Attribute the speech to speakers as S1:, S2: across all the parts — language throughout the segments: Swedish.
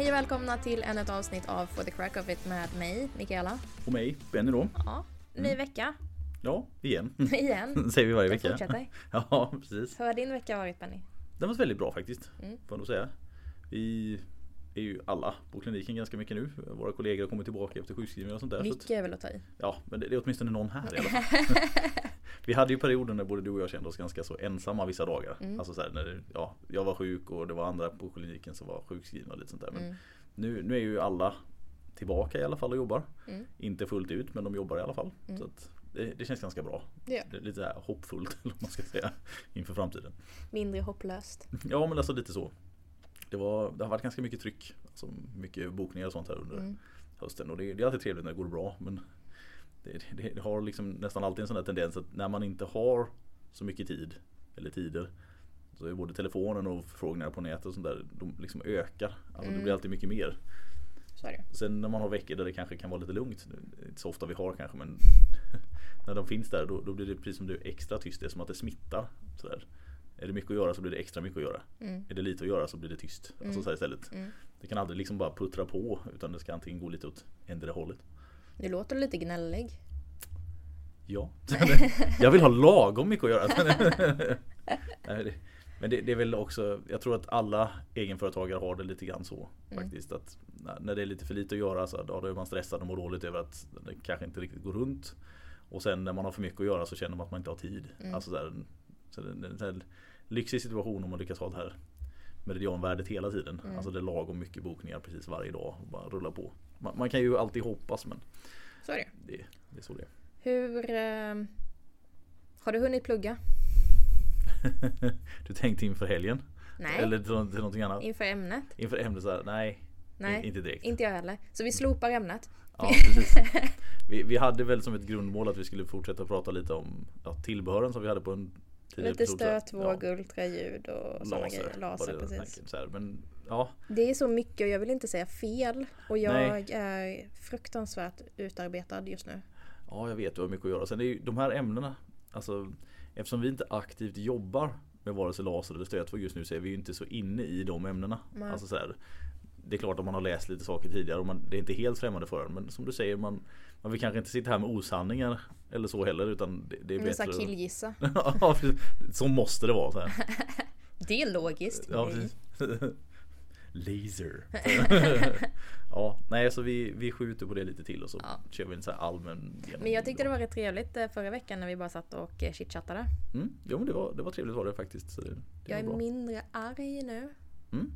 S1: Hej och välkomna till ännu ett avsnitt av For the Crack of It med mig, Mikaela.
S2: Och mig, Benny då.
S1: Ja, ny vecka.
S2: Ja, igen.
S1: Igen.
S2: Säger vi varje vecka.
S1: fortsätter.
S2: Ja, precis.
S1: Hur har din vecka varit Benny?
S2: Den var väldigt bra faktiskt.
S1: Mm.
S2: Får jag nog säga. Vi är ju alla på kliniken ganska mycket nu. Våra kollegor har kommit tillbaka efter sjukskrivningar och sånt där. Så att,
S1: Mycket är väl att ta i.
S2: ja, men det det är åtminstone någon här i alla fall. Vi hade ju perioder när både du och jag kände oss ganska så ensamma vissa dagar.
S1: Mm.
S2: Alltså så här, när det, ja, jag var sjuk och det var andra på kliniken som var sjukskrivna och lite sånt där. Men
S1: Mm.
S2: nu, nu är ju alla tillbaka i alla fall och jobbar.
S1: Mm.
S2: Inte fullt ut men de jobbar i alla fall.
S1: Mm.
S2: Så att det, det känns ganska bra.
S1: Gör.
S2: Det är lite så här hoppfullt eller man ska säga inför framtiden.
S1: Mindre hopplöst.
S2: Ja men alltså lite så. Det, var, det har varit ganska mycket tryck. Alltså mycket bokningar och sånt här under
S1: Mm.
S2: hösten. Och det, det är alltid trevligt när det går bra. Men det, det, det har liksom nästan alltid en sån här tendens att när man inte har så mycket tid eller tider så är både telefonen och förfrågningar på nätet och sånt där de liksom ökar. Alltså det
S1: Mm.
S2: blir alltid mycket mer.
S1: Så det.
S2: Sen när man har veckor där det kanske kan vara lite lugnt. Det inte så ofta vi har kanske men när de finns där då, då blir det precis som du extra tyst. Det är som att det smittar. Sådär. Är det mycket att göra så blir det extra mycket att göra.
S1: Mm.
S2: Är det lite att göra så blir det tyst. Alltså
S1: Mm.
S2: så här istället.
S1: Mm.
S2: Det kan aldrig liksom bara puttra på utan det ska antingen gå lite åt endera hållet.
S1: Nu låter du lite gnällig.
S2: Ja. Jag vill ha lagom mycket att göra. Men det, det är väl också, jag tror att alla egenföretagare har det lite grann så
S1: Mm.
S2: faktiskt. Att när- det är lite för lite att göra så då är man stressad och mår dåligt över att det kanske inte riktigt går runt. Och sen när man har för mycket att göra så känner man att man inte har tid.
S1: Mm.
S2: Alltså där, så det är en sån här lyxig situation om man lyckas ha det här medianvärdet hela tiden.
S1: Mm.
S2: Alltså det är lagom mycket bokningar precis varje dag och bara rulla på. Man, man kan ju alltid hoppas men
S1: Så är det.
S2: det, det är så det är.
S1: Hur... Eh, har du hunnit plugga?
S2: du tänkte inför helgen?
S1: Nej.
S2: Eller till, till någonting annat?
S1: Inför ämnet?
S2: Inför ämnet så här, nej.
S1: Nej.
S2: Inte direkt.
S1: Inte jag heller. Så vi slopar ämnet.
S2: Ja, precis. Vi, vi hade väl som ett grundmål att vi skulle fortsätta prata lite om ja, tillbehören som vi hade på en
S1: Lite
S2: tror jag.
S1: stöt, våg, ultraljud och sådana grejer. Laser,
S2: det
S1: precis.
S2: så här. Men ja,
S1: Det är så mycket och jag vill inte säga fel. Och jag
S2: Nej.
S1: är fruktansvärt utarbetad just nu.
S2: ja, jag vet du har mycket att göra. Sen är ju de här ämnena, alltså eftersom vi inte aktivt jobbar med vare sig laser eller stötvåg just nu så är vi ju inte så inne i de ämnena.
S1: Nej.
S2: Alltså så här, det är klart att man har läst lite saker tidigare och man, det är inte helt främmande för en. Men som du säger, man, man vill kanske inte sitta här med osanningar eller så heller utan det, det är
S1: så
S2: bättre att-
S1: killgissa.
S2: Ja, så måste det vara. Så här.
S1: Det är logiskt.
S2: Ja. Laser. ja, nej så vi, vi skjuter på det lite till och så
S1: Ja.
S2: kör vi en så här allmän
S1: Men jag tyckte det var rätt trevligt eh, förra veckan när vi bara satt och eh, chitchattade.
S2: mm, Jo men det var, det var trevligt var det faktiskt. Så det,
S1: Jag är
S2: bra.
S1: mindre arg nu.
S2: Mm.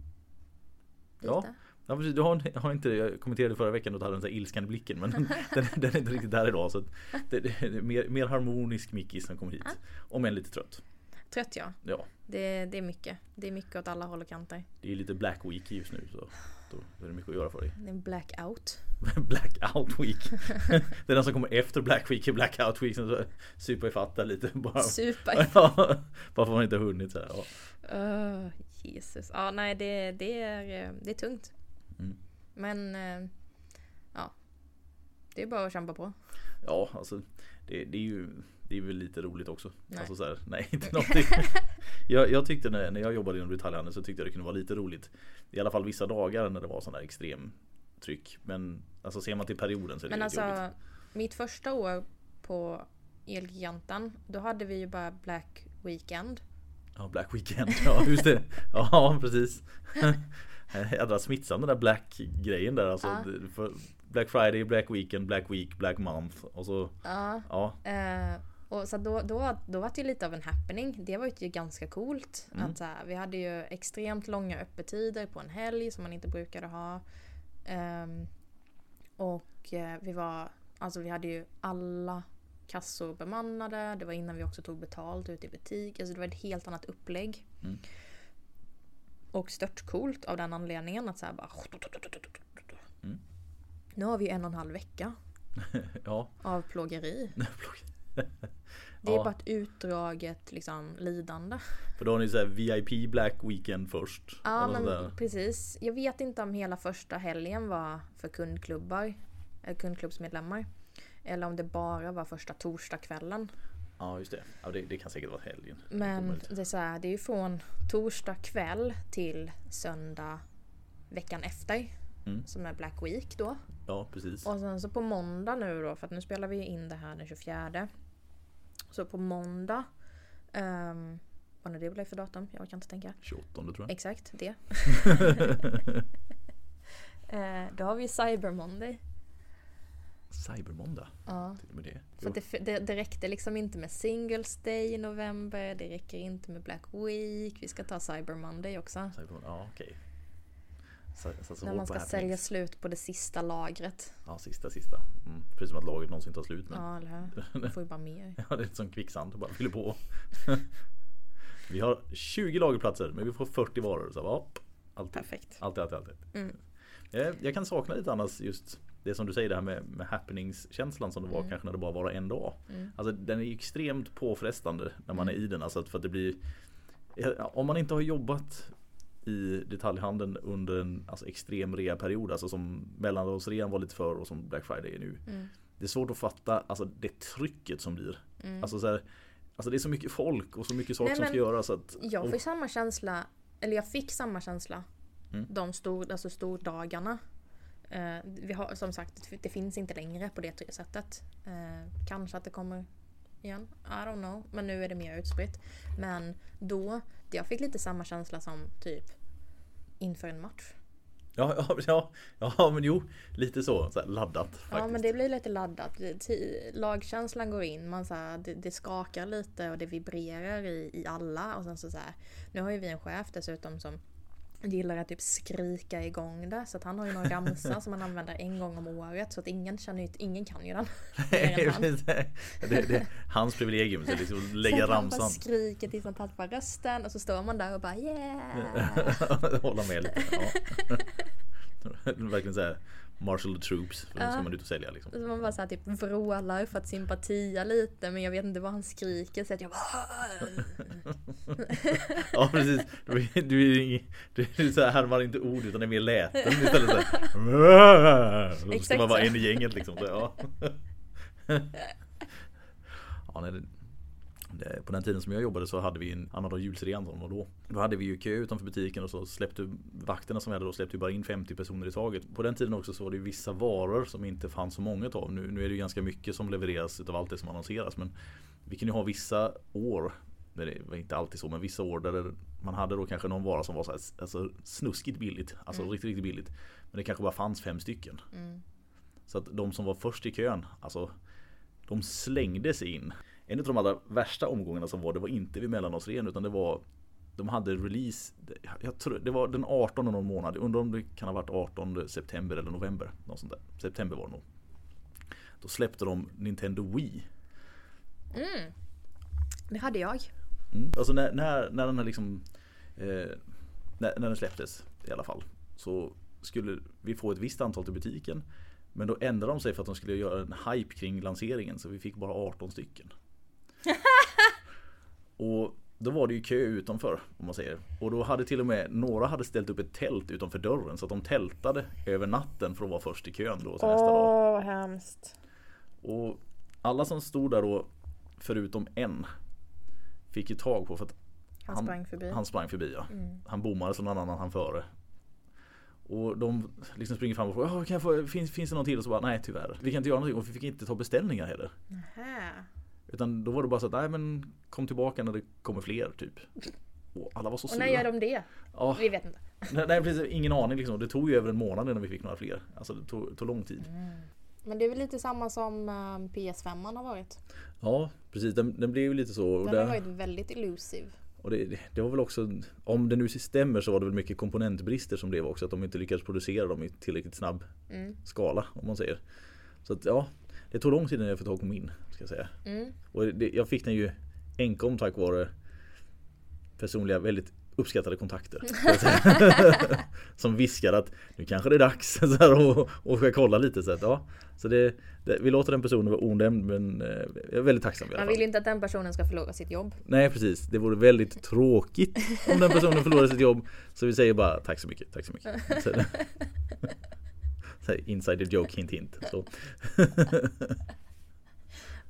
S1: Lite.
S2: Ja. Ja precis, du har, har inte, jag kommenterade förra veckan och hade den så här ilskan i blicken men den, den är inte riktigt där idag. Så det, är mer, mer harmonisk Mickis som kommer hit. Om än lite trött.
S1: Trött ja.
S2: Ja,
S1: Det, det är mycket. Det är mycket åt alla håll och kanter.
S2: det är lite black week just nu så då, då är det mycket att göra för dig.
S1: Det är en blackout.
S2: Blackout week. det är den som kommer efter Black Week, är Blackout week. Sen så supa ifatt där lite bara.
S1: Super.
S2: Ja, bara för man inte har hunnit så här. Ja.
S1: Uh, Jesus. Ja, nej det, det, är, eh, det är tungt.
S2: Mm.
S1: Men eh, ja. Det är bara att kämpa på.
S2: ja, alltså det, det är ju det är väl lite roligt också.
S1: Nej.
S2: Alltså så här, nej inte någonting. Jag, jag tyckte när, när jag jobbade inom detaljhandeln så tyckte jag det kunde vara lite roligt. I alla fall vissa dagar när det var sån här extrem tryck. Men alltså ser man till perioden så är det
S1: Men alltså
S2: jobbigt.
S1: mitt första år på Elgiganten då hade vi ju bara Black Weekend.
S2: Ja, Black Weekend. Ja, just det. Ja, precis. Jädra smittsam den där Black grejen där alltså.
S1: Ja.
S2: Black Friday, Black Weekend, Black Week, Black Month och så
S1: Ja.
S2: ja.
S1: Eh, och så då, då, då var det ju lite av en happening. Det var ju ganska coolt.
S2: Mm.
S1: Att så här, vi hade ju extremt långa öppettider på en helg som man inte brukade ha. Ehm, och eh, vi var, alltså vi hade ju alla kassor bemannade. Det var innan vi också tog betalt ute i butik. Alltså det var ett helt annat upplägg.
S2: Mm.
S1: Och stört coolt av den anledningen att så här bara...
S2: Mm.
S1: Nu har vi en och en halv vecka
S2: ja.
S1: av plågeri. Det är
S2: Ja.
S1: bara ett utdraget liksom, lidande.
S2: För då har ni så här VIP Black Weekend först.
S1: Ja men precis. Jag vet inte om hela första helgen var för kundklubbar. Eller kundklubbsmedlemmar. Eller om det bara var första torsdagskvällen.
S2: Ja just det. Ja, det, det kan säkert vara helgen.
S1: Men det är, så här, det är ju från torsdag kväll till söndag veckan efter.
S2: Mm.
S1: Som är Black Week då.
S2: Ja precis.
S1: Och sen så på måndag nu då, för att nu spelar vi in det här den 24. Så på måndag. Um, vad nu det blev för datum? Jag kan inte tänka.
S2: 28 tror jag.
S1: Exakt, det. eh, då har vi Cyber Monday.
S2: Cybermåndag.
S1: Ja.
S2: Till och med det.
S1: För det, det, det räckte liksom inte med Singles Day i november. Det räcker inte med Black Week. Vi ska ta Cyber Monday också.
S2: Cybermåndag. Ja okej. Så, så,
S1: När man ska sälja slut på det sista lagret.
S2: Ja sista sista. Mm. Precis som att laget någonsin tar slut. Men...
S1: Ja, eller hur? Man får ju bara mer.
S2: Ja, det är som kvicksand, du bara fyller på. vi har 20 lagerplatser men vi får 40 varor. Så ja, alltid.
S1: Perfekt.
S2: Alltid, alltid, alltid.
S1: Mm.
S2: Jag, jag kan sakna lite annars just det som du säger det här med, med happeningskänslan som det var
S1: Mm.
S2: kanske när det bara var en dag.
S1: Mm.
S2: Alltså den är ju extremt påfrestande när man
S1: Mm.
S2: är i den. Alltså för att det blir Om man inte har jobbat i detaljhandeln under en alltså, extrem reaperiod, alltså som mellandagsrean var lite för och som Black Friday är nu.
S1: Mm.
S2: Det är svårt att fatta alltså, det trycket som blir.
S1: Mm.
S2: Alltså, så här, alltså det är så mycket folk och så mycket saker
S1: Nej,
S2: som ska göras. Att,
S1: Jag
S2: och-
S1: fick samma känsla, eller jag fick samma känsla
S2: Mm.
S1: de stor, alltså stordagarna. Eh, vi har, som sagt, det finns inte längre på det sättet. Eh, kanske att det kommer igen. I don't know. Men nu är det mer utspritt. Men då, jag fick lite samma känsla som typ inför en match.
S2: Ja, ja, ja, ja men jo, lite så, så laddat faktiskt.
S1: Ja men det blir lite laddat. Lagkänslan går in, man så här, det, det skakar lite och det vibrerar i, i alla. Och sen så, så här, nu har ju vi en chef dessutom som gillar att typ skrika igång det. Så att han har ju någon ramsa som han använder en gång om året. Så att ingen känner ju, ingen kan ju den. än han.
S2: det, det, är hans privilegium, så liksom
S1: Så
S2: lägga
S1: att han bara
S2: ramsan.
S1: skriker tills han tappar rösten och så står man där och bara yeah.
S2: Hålla med lite. Ja. Verkligen såhär Marshall the troops, nu ska
S1: Ja.
S2: man ut och sälja liksom.
S1: Så man bara så här typ vrålar för att sympatia lite men jag vet inte vad han skriker så att jag bara
S2: Ja precis, du, du du är så här, härmar inte ord utan är mer läten istället så här. Så ska man vara en i gänget liksom. Så, ja. Ja, nej, det, det, på den tiden som jag jobbade så hade vi en annan dag julsrean som var då. Då hade vi ju kö utanför butiken och så släppte vakterna som vi hade då släppte bara in 50 personer i taget. På den tiden också så var det vissa varor som inte fanns så många av. Nu, nu är det ju ganska mycket som levereras utav allt det som annonseras men vi kan ju ha vissa år det var inte alltid så, men vissa år där man hade då kanske någon vara som var så här, alltså, snuskigt billigt. Alltså
S1: Mm.
S2: riktigt, riktigt billigt. Men det kanske bara fanns fem stycken.
S1: mm.
S2: Så att de som var först i kön, alltså de slängde sig in. En av de allra värsta omgångarna som var, det var inte vid mellandagsrean utan det var De hade release, jag tror, det var den 18 någon månad, undrar om det kan ha varit 18 september eller november. Något sånt där. September var det nog. Då släppte de Nintendo Wii.
S1: Mm. Det hade jag.
S2: Mm. Alltså när, när, när den här liksom eh, när, när den släpptes i alla fall Så skulle vi få ett visst antal till butiken Men då ändrade de sig för att de skulle göra en hype kring lanseringen så vi fick bara 18 stycken Och då var det ju kö utanför om man säger Och då hade till och med några hade ställt upp ett tält utanför dörren så att de tältade över natten för att vara först i kön då till nästa dag
S1: vad hemskt.
S2: och alla som stod där då Förutom en Fick ju tag på för att
S1: Han
S2: Han-
S1: sprang förbi.
S2: han sprang förbi ja.
S1: Mm.
S2: Han bommade så någon annan han före. Och de liksom springer fram och frågar "Ja, kan jag få, finns, finns det någon till? Och så bara nej tyvärr. Vi kan inte göra någonting och vi fick inte ta beställningar heller.
S1: Nähä.
S2: Utan då var det bara så att nej men kom tillbaka när det kommer fler typ. Och alla var så
S1: Och
S2: sura.
S1: när gör de det?
S2: Ja,
S1: Vi vet inte.
S2: nej, nej precis, ingen aning liksom. Det tog ju över en månad innan vi fick några fler. Alltså det tog, tog lång tid.
S1: Men det är väl lite samma som eh, PS5 har varit.
S2: Ja precis, den, den blev ju lite så. Och
S1: Den
S2: där-
S1: har varit väldigt elusive.
S2: Och det, det- det var väl också, om det nu stämmer så var det väl mycket komponentbrister som blev också. Att de inte lyckades producera dem i tillräckligt snabb
S1: Mm.
S2: skala om man säger. Så att ja, det tog lång tid innan jag fick tag på min. Ska jag säga.
S1: Mm.
S2: Och det, jag fick den ju enkom tack vare personliga väldigt uppskattade kontakter. som viskar att nu kanske det är dags så här, och, och ska kolla lite. Så, att, ja, så det, det, vi låter den personen vara onämnd men eh, jag är väldigt tacksam i alla
S1: Man
S2: fall.
S1: vill ju inte att den personen ska förlora sitt jobb.
S2: Nej precis, det vore väldigt tråkigt om den personen förlorar sitt jobb. Så vi säger bara tack så mycket, tack så mycket. Så, insider joke, hint hint. Så.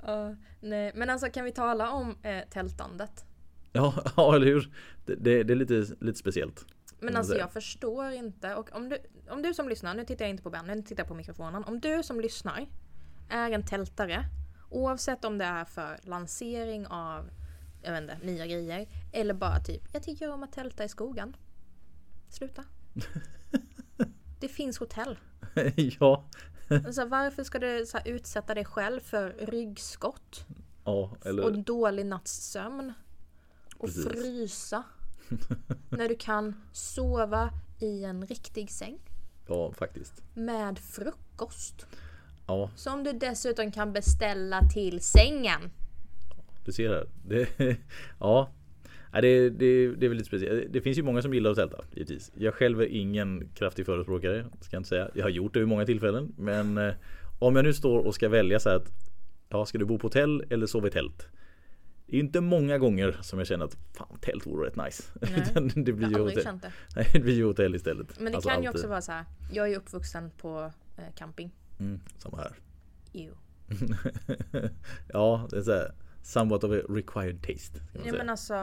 S1: Ja, nej. Men alltså kan vi tala om eh, tältandet?
S2: Ja, ja, eller hur? Det, det, det är lite, lite speciellt.
S1: Men alltså jag förstår inte. Och om du, om du som lyssnar, nu tittar jag inte på Ben, nu tittar jag på mikrofonen. Om du som lyssnar är en tältare, oavsett om det är för lansering av jag vet inte, nya grejer. Eller bara typ, jag tycker om att tälta i skogen. Sluta. det finns hotell.
S2: ja.
S1: Alltså, varför ska du så utsätta dig själv för ryggskott?
S2: Ja, eller...
S1: Och dålig nattsömn. Och Precis. frysa. när du kan sova i en riktig säng.
S2: Ja, faktiskt.
S1: Med frukost.
S2: Ja.
S1: Som du dessutom kan beställa till sängen.
S2: Du ser här. Det, ja. Det, det, det är väldigt speciellt. Det finns ju många som gillar tälta givetvis. Jag själv är ingen kraftig förespråkare. Ska jag inte säga. Jag har gjort det vid många tillfällen. Men eh, om jag nu står och ska välja så att Ja, ska du bo på hotell eller sova i tält? Det är inte många gånger som jag känner att fan tält vore rätt nice.
S1: det blir ju hotell. Det.
S2: Nej, det blir ju hotell istället.
S1: Men det alltså kan ju också vara så här. Jag är uppvuxen på eh, camping.
S2: Mm, samma här.
S1: Ew.
S2: ja, det är så här, somewhat of a required taste.
S1: Ja men alltså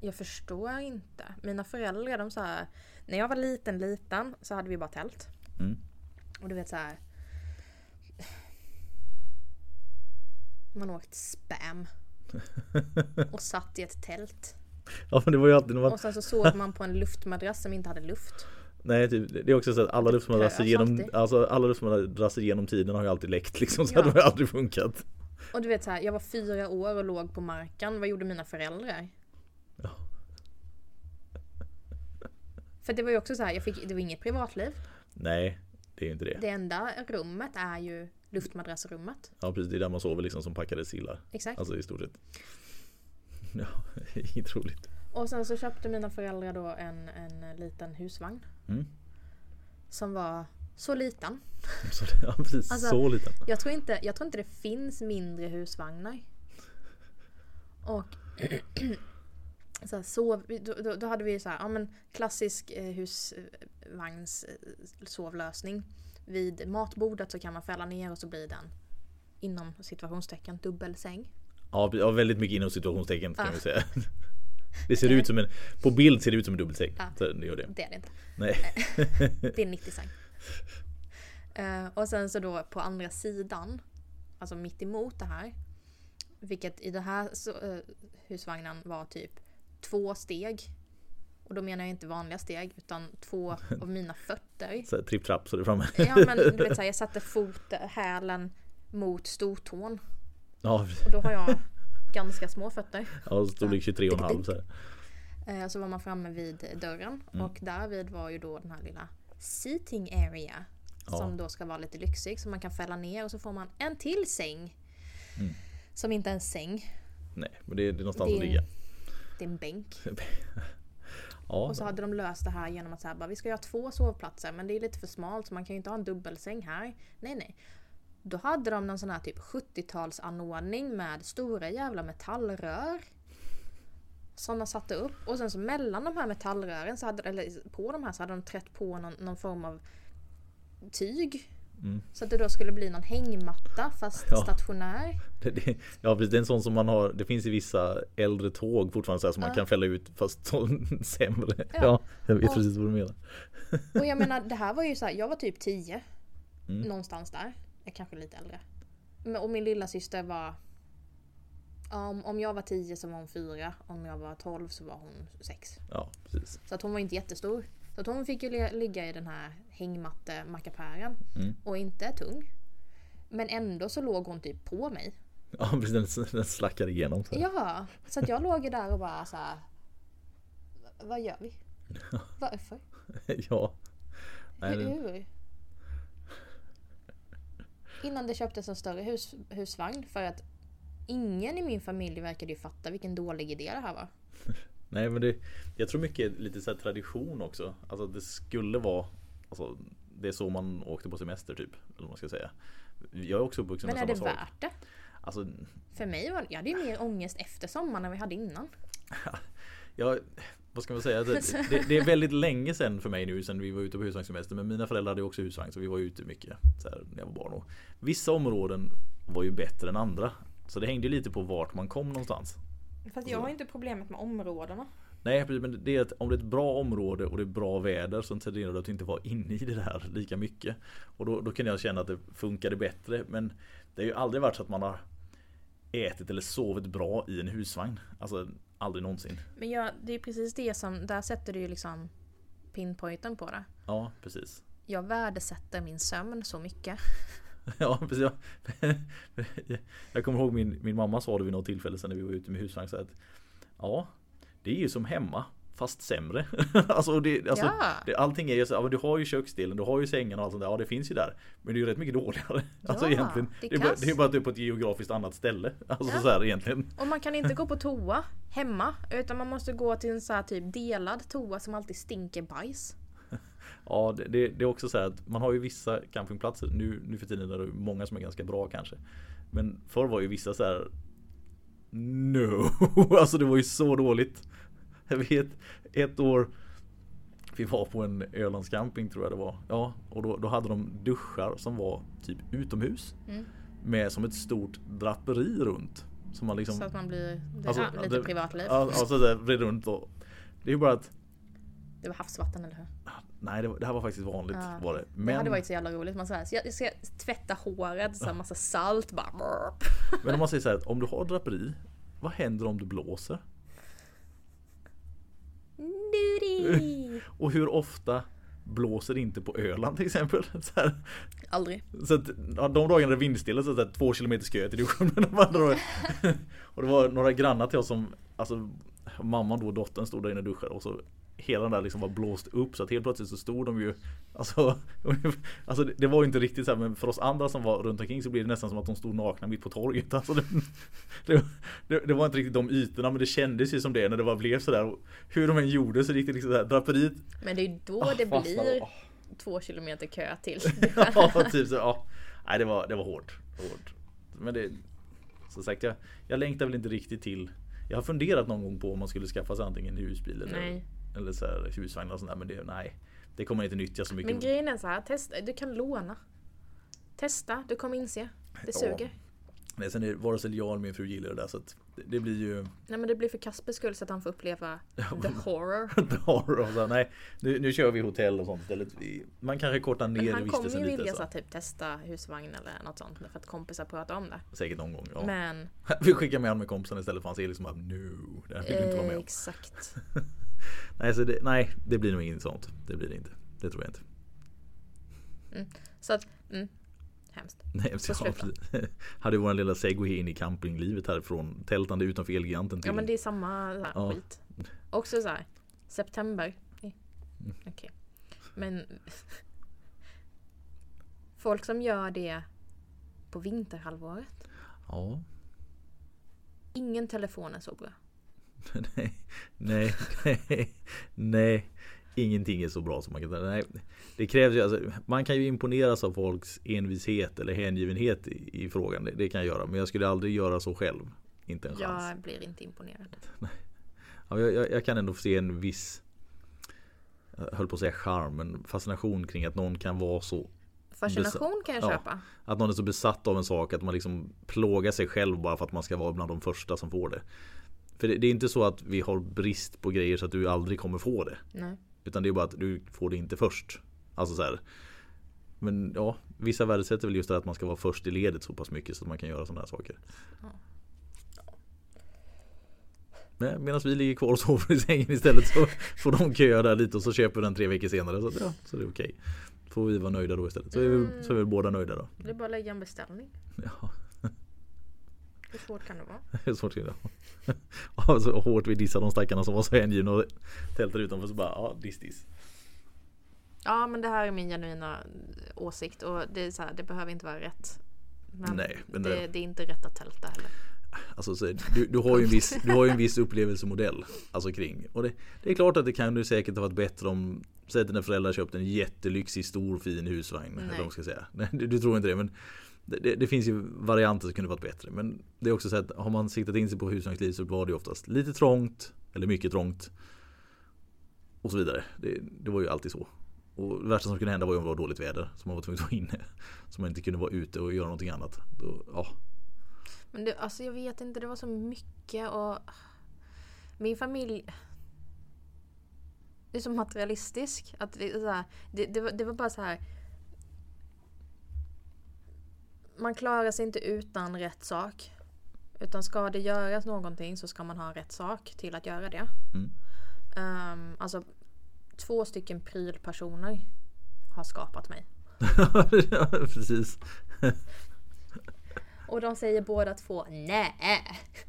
S1: Jag förstår inte. Mina föräldrar de så här, När jag var liten liten så hade vi bara tält.
S2: Mm.
S1: Och du vet så här. Man åkt spam. och satt i ett tält.
S2: Ja men det var ju alltid när man...
S1: Och sen så sov man på en luftmadrass som inte hade luft.
S2: Nej, typ, det är också så att alla luftmadrasser genom, alltså, alla genom tiden har ju alltid läckt liksom. Så ja. det har aldrig funkat.
S1: Och du vet så här, jag var fyra år och låg på marken. Vad gjorde mina föräldrar?
S2: Ja.
S1: För det var ju också så här, jag fick, det var inget privatliv.
S2: Nej, det är inte det.
S1: Det enda rummet är ju luftmadrassrummet.
S2: Ja precis, det är där man sover liksom som packade sillar.
S1: Exakt.
S2: Alltså i stort sett. Ja, inget roligt.
S1: Och sen så köpte mina föräldrar då en, en liten husvagn.
S2: Mm.
S1: Som var så liten.
S2: Så, ja precis, alltså, så liten.
S1: Jag tror, inte, jag tror inte det finns mindre husvagnar. Och så här, sov, då, då, hade vi så här, ja men klassisk eh, husvagns eh, vid matbordet så kan man fälla ner och så blir den inom situationstecken dubbelsäng.
S2: Ja, väldigt mycket inom situationstecken kan ja. vi säga. Det ser ut som en, på bild ser det ut som en dubbelsäng. Ja. Det gör det.
S1: Det är det inte.
S2: Nej.
S1: det är 90 säng. Uh, och sen så då på andra sidan, alltså mitt emot det här. Vilket i den här så, uh, husvagnen var typ två steg och då menar jag inte vanliga steg utan två av mina fötter.
S2: Så tripp-trapp så du framme.
S1: ja men du vet så här, jag satte fot, hälen mot stortån.
S2: Ja.
S1: Och då har jag ganska små fötter.
S2: Ja, storlek 23,5 så här.
S1: Eh, så var man framme vid dörren mm. och därvid var ju då den här lilla seating area. Ja. Som då ska vara lite lyxig så man kan fälla ner och så får man en till säng.
S2: Mm.
S1: Som inte är en säng.
S2: Nej, men det är, det är någonstans det är, att ligga.
S1: Det är en bänk.
S2: Ja.
S1: Och så hade de löst det här genom att säga vi ska göra två sovplatser men det är lite för smalt så man kan ju inte ha en dubbelsäng här. Nej nej. Då hade de någon sån här typ 70-talsanordning med stora jävla metallrör. Som de satte upp och sen så mellan de här metallrören, så hade, eller på de här så hade de trätt på någon, någon form av tyg
S2: Mm.
S1: Så att det då skulle bli någon hängmatta fast ja. stationär.
S2: Det, det, ja precis, det är en sån som man har, det finns i vissa äldre tåg fortfarande så här, som ja. man kan fälla ut fast sämre. Ja. ja, jag vet och, precis vad du menar.
S1: Och jag menar det här var ju så här, jag var typ 10. Mm. Någonstans där. Jag kanske lite äldre. Och min lilla syster var om, om jag var 10 så var hon 4. Om jag var 12 så var hon 6.
S2: Ja, precis.
S1: Så att hon var inte jättestor. Så att hon fick ju ligga i den här hängmatte-mackapären
S2: mm.
S1: och inte tung. Men ändå så låg hon typ på mig.
S2: Ja precis, den, den slackade igenom.
S1: Så. Ja, så att jag låg där och bara så här, Vad gör vi? Varför?
S2: ja.
S1: Nej, Hur? Innan det köptes en större hus, husvagn för att ingen i min familj verkade ju fatta vilken dålig idé det här var.
S2: Nej men det, jag tror mycket lite så tradition också. Alltså det skulle vara alltså, Det är så man åkte på semester typ. Eller vad man ska säga. Jag är också uppvuxen
S1: Men är det sak. värt det?
S2: Alltså,
S1: För mig var jag hade ju mer ångest efter sommaren än vi hade innan.
S2: ja, vad ska man säga? Det, det, det, är väldigt länge sedan för mig nu sen vi var ute på husvagnssemester. Men mina föräldrar hade också husvagn så vi var ute mycket så här, när jag var barn. Och vissa områden var ju bättre än andra. Så det hängde lite på vart man kom någonstans.
S1: Fast jag har inte problemet med områdena.
S2: Nej precis, men det är att om det är ett bra område och det är bra väder så tenderar du att inte vara inne i det där lika mycket. Och då, då kan jag känna att det funkade bättre. Men det har ju aldrig varit så att man har ätit eller sovit bra i en husvagn. Alltså aldrig någonsin.
S1: Men ja, det är precis det som, där sätter du ju liksom pinpointen på det.
S2: Ja, precis.
S1: Jag värdesätter min sömn så mycket.
S2: Ja, precis. Jag kommer ihåg min, min mamma sa det vid något tillfälle sen när vi var ute med husvagn så att Ja, det är ju som hemma fast sämre. alltså, det, alltså
S1: Ja.
S2: det, allting är ju så, ja, men du har ju köksdelen, du har ju sängen och allt sånt där. Ja, det finns ju där. Men det är ju rätt mycket dåligare. alltså
S1: Ja,
S2: egentligen.
S1: det är
S2: Det är, bara,
S1: kass.
S2: det är bara att du är på ett geografiskt annat ställe. Alltså
S1: Ja.
S2: så här egentligen.
S1: Och man kan inte gå på toa hemma. Utan man måste gå till en så här typ delad toa som alltid stinker bajs.
S2: Ja, det, det, det är också så här att man har ju vissa campingplatser. Nu, nu för tiden är det många som är ganska bra kanske. Men förr var ju vissa så här No, alltså det var ju så dåligt. Jag vet ett år Vi var på en Ölandscamping tror jag det var. Ja, och då, då hade de duschar som var typ utomhus.
S1: Mm.
S2: Med som ett stort draperi runt. Som man liksom
S1: Så att man blir det,
S2: Alltså,
S1: ja, lite
S2: det-
S1: privatliv.
S2: Ja, alltså där vred runt och Det är ju bara att
S1: Det var havsvatten eller hur?
S2: Nej det, det här var faktiskt vanligt
S1: Ja.
S2: var det.
S1: Det hade varit så jävla roligt. Man så här, så jag ska tvätta håret, så här massa salt bara. burp.
S2: Men om man säger så här, att om du har draperi Vad händer om du blåser?
S1: Nudie.
S2: Och hur ofta blåser inte på Öland till exempel? Så, här,
S1: Aldrig.
S2: så att ja, de dagarna det är vindstilla så är det två kilometer kö till duschen. Men och det var några grannar till oss som Alltså Mamman då och dottern stod där inne och duschade och så Hela den där liksom var blåst upp så att helt plötsligt så stod de ju Alltså, alltså det, det var ju inte riktigt så här men för oss andra som var runt omkring så blev det nästan som att de stod nakna mitt på torget. Alltså det, det, det, det var inte riktigt de ytorna men det kändes ju som det när det bara blev sådär. Och Hur de än gjorde så gick det liksom såhär draperiet
S1: Men det är ju då
S2: ah,
S1: det
S2: fastnade.
S1: blir
S2: Ah.
S1: två kilometer kö till.
S2: ja, typ så, ja. Nej, det var, det var hårt. hårt. Men det, som sagt, jag, jag längtar väl inte riktigt till. Jag har funderat någon gång på om man skulle skaffa sig antingen husbil eller,
S1: Nej.
S2: Eller så här, husvagn och sånt där. Men det, nej, det kommer inte nyttja så mycket.
S1: Men grejen är så här, testa, du kan låna. Testa, du kommer inse. Det suger.
S2: Nej, sen är vare sig jag eller min fru gillar det där så att det, det blir ju
S1: Nej men det blir för Kaspers skull så att han får uppleva the horror.
S2: horror och så, Nej, nu, nu kör vi hotell och sånt istället. Man kanske kortar ner
S1: han kommer
S2: vistelsen
S1: ju
S2: lite.
S1: vilja
S2: Så.
S1: typ testa husvagn eller något sånt för att kompisar pratar om det.
S2: Säkert någon gång. Ja.
S1: Men
S2: Vi skickar med honom med kompisen istället för han ser liksom bara no, det här vill vi inte vara med om.
S1: exakt.
S2: Nej, så det, nej, det blir nog inget sånt. Det blir det inte. Det tror jag inte.
S1: Så att, mm, hemskt.
S2: Nej,
S1: Så
S2: ja, hade vår lilla segway in i campinglivet härifrån tältande utanför Elgiganten till
S1: Ja men det är samma här,
S2: Ja.
S1: skit. Också så här, september.
S2: Mm.
S1: Okej. Men folk som gör det på vinterhalvåret.
S2: Ja,
S1: Ingen telefon är så bra.
S2: nej, nej, nej, nej. Ingenting är så bra som man kan säga. Nej, det krävs ju, alltså, man kan ju imponeras av folks envishet eller hängivenhet i, i frågan. Det, det kan jag göra. Men jag skulle aldrig göra så själv. Inte en chans.
S1: Jag blir inte imponerad.
S2: Ja, jag, jag, jag kan ändå se en viss jag höll på att säga charm, men fascination kring att någon kan vara så
S1: Fascination kan jag
S2: Ja.
S1: köpa.
S2: Att någon är så besatt av en sak att man liksom plågar sig själv bara för att man ska vara bland de första som får det. För det, det är inte så att vi har brist på grejer så att du aldrig kommer få det.
S1: Nej.
S2: Utan det är bara att du får det inte först. Alltså så här. Men ja, vissa värdesätter väl just det att man ska vara först i ledet så pass mycket så att man kan göra sådana här saker.
S1: Ja.
S2: Men Medan vi ligger kvar och sover i sängen istället så får de köa där lite och så köper den tre veckor senare. Så, att, ja, så det är okej. Får vi vara nöjda då istället. Så är vi, så är vi båda nöjda då.
S1: Det är bara att lägga en beställning.
S2: Ja.
S1: Hur svårt kan det vara?
S2: Det är svårt att göra. Ja, så hårt vi dissar de stackarna som var så hängivna och tältade utanför så bara ja diss diss.
S1: Ja men det här är min genuina åsikt och det, är så här, det behöver inte vara rätt. Men,
S2: Nej, men
S1: det,
S2: det-
S1: det är inte rätt att tälta heller.
S2: Alltså, så, du, du, har ju en viss, du har ju en viss upplevelsemodell alltså kring. Och det, det är klart att det kan ju säkert ha varit bättre om Säg att dina föräldrar köpte en jättelyxig stor fin husvagn. Eller vad man ska säga. Nej, du, du tror inte det men det, det, det finns ju varianter som kunde varit bättre. Men det är också så att har man siktat in sig på husvagnsliv så var det ju oftast lite trångt. Eller mycket trångt. Och så vidare. Det, det var ju alltid så. Och det värsta som kunde hända var ju om det var dåligt väder. Så man var tvungen att vara inne. Så man inte kunde vara ute och göra någonting annat. Då, ja,
S1: Men det, alltså jag vet inte, det var så mycket och min familj är så materialistisk. Att det, är så här, det, det, var, det var bara så här. Man klarar sig inte utan rätt sak. Utan ska det göras någonting så ska man ha rätt sak till att göra det.
S2: Mm.
S1: Um, alltså två stycken prylpersoner har skapat mig.
S2: ja, precis.
S1: Och de säger båda två nej.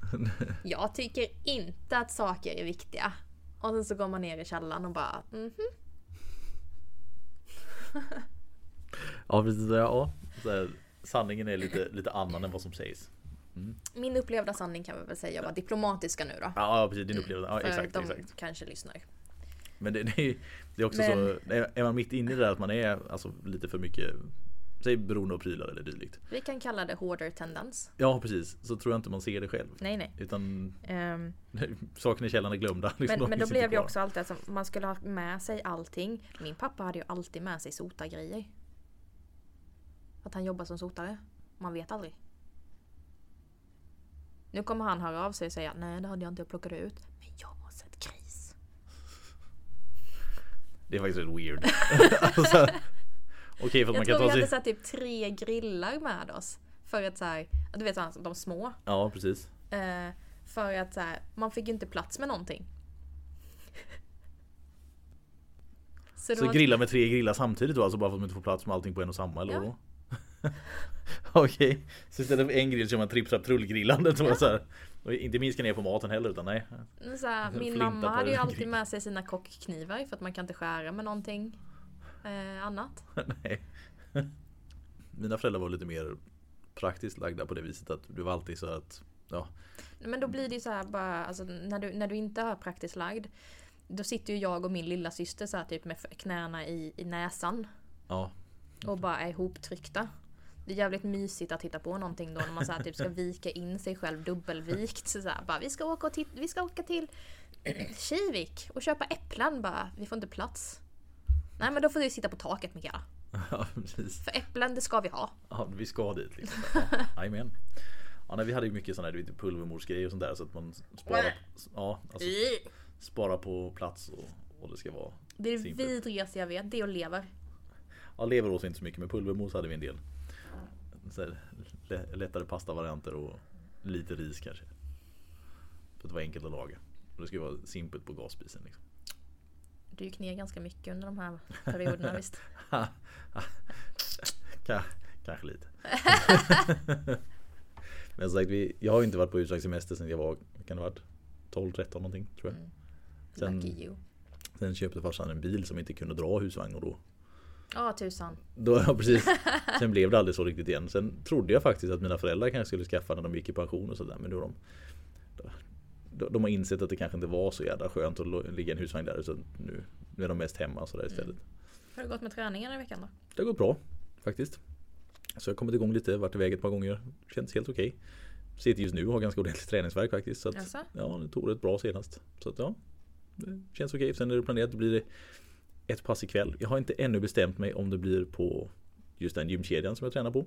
S1: Jag tycker inte att saker är viktiga. Och sen så går man ner i källaren och bara mhm.
S2: Ja precis, ja. Så här, sanningen är lite, lite annan än vad som sägs.
S1: Min upplevda sanning kan vi väl säga var diplomatiska nu då.
S2: Ja precis, din upplevelse. Ja,
S1: För
S2: exakt,
S1: de
S2: exakt.
S1: kanske lyssnar.
S2: Men det, det, är, det är också
S1: Men-
S2: så, är man mitt inne i det där att man är alltså, lite för mycket Säg beroende av prylar eller dylikt.
S1: Vi kan kalla det hoarder tendens.
S2: Ja precis, så tror jag inte man ser det själv.
S1: Nej nej.
S2: Utan
S1: Ehm,
S2: saken i källaren är glömda. liksom,
S1: men, men då blev det också alltid att man skulle ha med sig allting. Min pappa hade ju alltid med sig sotargrejer. Att han jobbar som sotare. Man vet aldrig. Nu kommer han höra av sig och säga nej det hade jag inte, jag plockade ut. Men jag har sett gris.
S2: Det är faktiskt rätt weird. alltså, Okej för man
S1: Jag
S2: kan
S1: tror vi
S2: ta
S1: hade
S2: sig...
S1: så här, typ tre grillar med oss. För att så här, du vet de små.
S2: Ja precis.
S1: Eh, för att så här, man fick ju inte plats med någonting. Så,
S2: Så
S1: var-
S2: grilla med tre grillar samtidigt då alltså bara för att man inte får plats med allting på en och samma eller
S1: Ja.
S2: vadå? Okej, så istället för en grill kör man tripp trapp trullgrillandet ja. så inte minska ner på maten heller utan nej.
S1: Så här, min mamma hade ju alltid med sig sina kockknivar för att man kan inte skära med någonting eh, annat.
S2: nej. Mina föräldrar var lite mer praktiskt lagda på det viset att det var alltid så att Ja,
S1: Men då blir det ju så här bara, alltså, när, du, när du inte är praktiskt lagd Då sitter ju jag och min lilla syster så här, typ med knäna i, i näsan
S2: ja,
S1: och bara är ihoptryckta. Det är jävligt mysigt att titta på någonting då när man så här, typ ska vika in sig själv dubbelvikt. Så så här, bara, vi, ska åka och vi ska åka till Kivik och köpa äpplen bara. Vi får inte plats. Nej men då får vi sitta på taket Mikaela.
S2: ja precis.
S1: För äpplen det ska vi ha.
S2: Ja, vi ska dit liksom. Ja, Jajamän. Ja, nej, vi hade ju mycket sådana här du vet, pulvermorsgrejer och sånt där så att man sparar, ja, alltså, sparar på plats och, och det ska vara
S1: Det är det vidrigaste jag vet, det och lever.
S2: Ja, lever åt vi inte så mycket men pulvermos hade vi en del. Så här, lä- lättare pastavarianter och lite ris kanske. För att det var enkelt att laga. Och det skulle vara simpelt på gasspisen liksom.
S1: Du gick ner ganska mycket under de här perioderna visst.
S2: Ka- kanske lite. men som sagt, vi, jag har inte varit på utslagssemester sedan jag var, kan det varit? 12-13 någonting tror jag. Sen-
S1: Lucky you.
S2: Sen köpte farsan en bil som inte kunde dra husvagn och då
S1: Ja tusan.
S2: Då, ja, precis. Sen blev det aldrig så riktigt igen. Sen trodde jag faktiskt att mina föräldrar kanske skulle skaffa när de gick i pension och sådär. Men då de, de, de har insett att det kanske inte var så jävla skönt att ligga i en husvagn där. Så nu, nu är de mest hemma sådär istället.
S1: Hur har det gått med träningen i veckan då?
S2: Det har gått bra faktiskt. Så jag har kommit igång lite, varit iväg ett par gånger. Känns helt okej. Sitter just nu och har ganska ordentligt träningsverk faktiskt. Så att,
S1: Jaså?
S2: ja, det tog rätt bra senast. Så att ja, det känns okej. Sen är det planerat att blir det ett pass ikväll. Jag har inte ännu bestämt mig om det blir på just den gymkedjan som jag tränar på.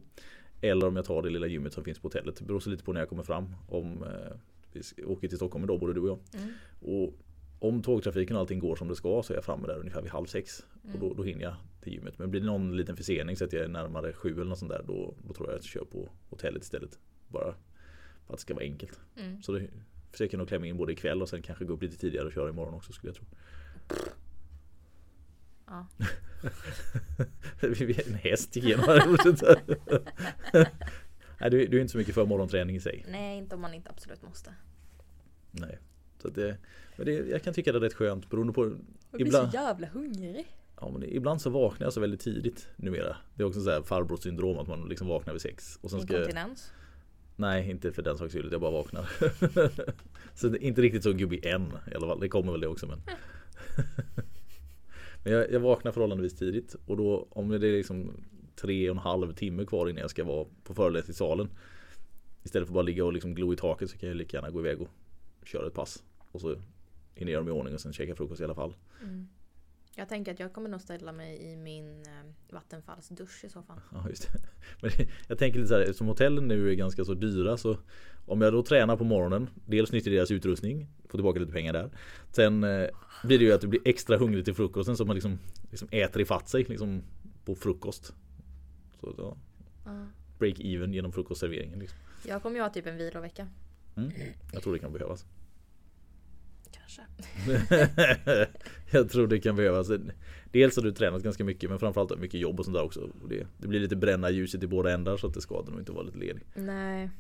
S2: Eller om jag tar det lilla gymmet som finns på hotellet. Det beror så lite på när jag kommer fram. Om eh, vi åker till Stockholm idag både du och jag.
S1: Mm.
S2: Och om tågtrafiken och allting går som det ska så är jag framme där ungefär vid halv sex. Och då, då hinner jag till gymmet. Men blir det någon liten försening så att jag är närmare sju eller något sånt där. Då, då tror jag att jag kör på hotellet istället. Bara för att det ska vara enkelt.
S1: Mm.
S2: Så det försöker jag nog klämma in både ikväll och sen kanske gå upp lite tidigare och köra imorgon också skulle jag tro.
S1: Ja.
S2: En häst ordet. Nej, du, du är inte så mycket för morgonträning i sig.
S1: Nej, inte om man inte absolut måste.
S2: Nej. Så det, men det, jag kan tycka det är rätt skönt beroende på
S1: Jag blir
S2: ibland,
S1: så jävla hungrig.
S2: ja, men ibland så vaknar jag så väldigt tidigt numera. Det är också så här farbrorsyndrom att man liksom vaknar vid sex. Och sen ska,
S1: Inkontinens.
S2: nej, inte för den sakens skull, jag bara vaknar. så det är inte riktigt så gubbig än i alla fall. Det kommer väl det också men men jag, jag vaknar förhållandevis tidigt och då om det är liksom tre och en halv timme kvar innan jag ska vara på föreläsningssalen. Istället för att bara ligga och liksom glo i taket så kan jag lika gärna gå iväg och köra ett pass. Och så hinner jag göra mig i ordning och sen käka frukost i alla fall.
S1: Mm. Jag tänker att jag kommer nog ställa mig i min eh, vattenfallsdusch i så fall.
S2: Ja, just det. Men jag tänker lite så här, eftersom hotellen nu är ganska så dyra så om jag då tränar på morgonen, dels nyttjar deras utrustning, får tillbaka lite pengar där. Sen eh, blir det ju att du blir extra hungrig till frukosten så man liksom, liksom äter ifatt sig liksom, på frukost. Så Ja. break even genom frukostserveringen. Liksom.
S1: Jag kommer ju ha typ en vilovecka.
S2: Mm. Jag tror det kan behövas.
S1: Kanske.
S2: jag tror det kan behövas. Dels har du tränat ganska mycket men framförallt mycket jobb och sånt där också. Det, det blir lite bränna ljuset i båda ändar så att det skadar nog inte att vara lite ledig.
S1: Nej.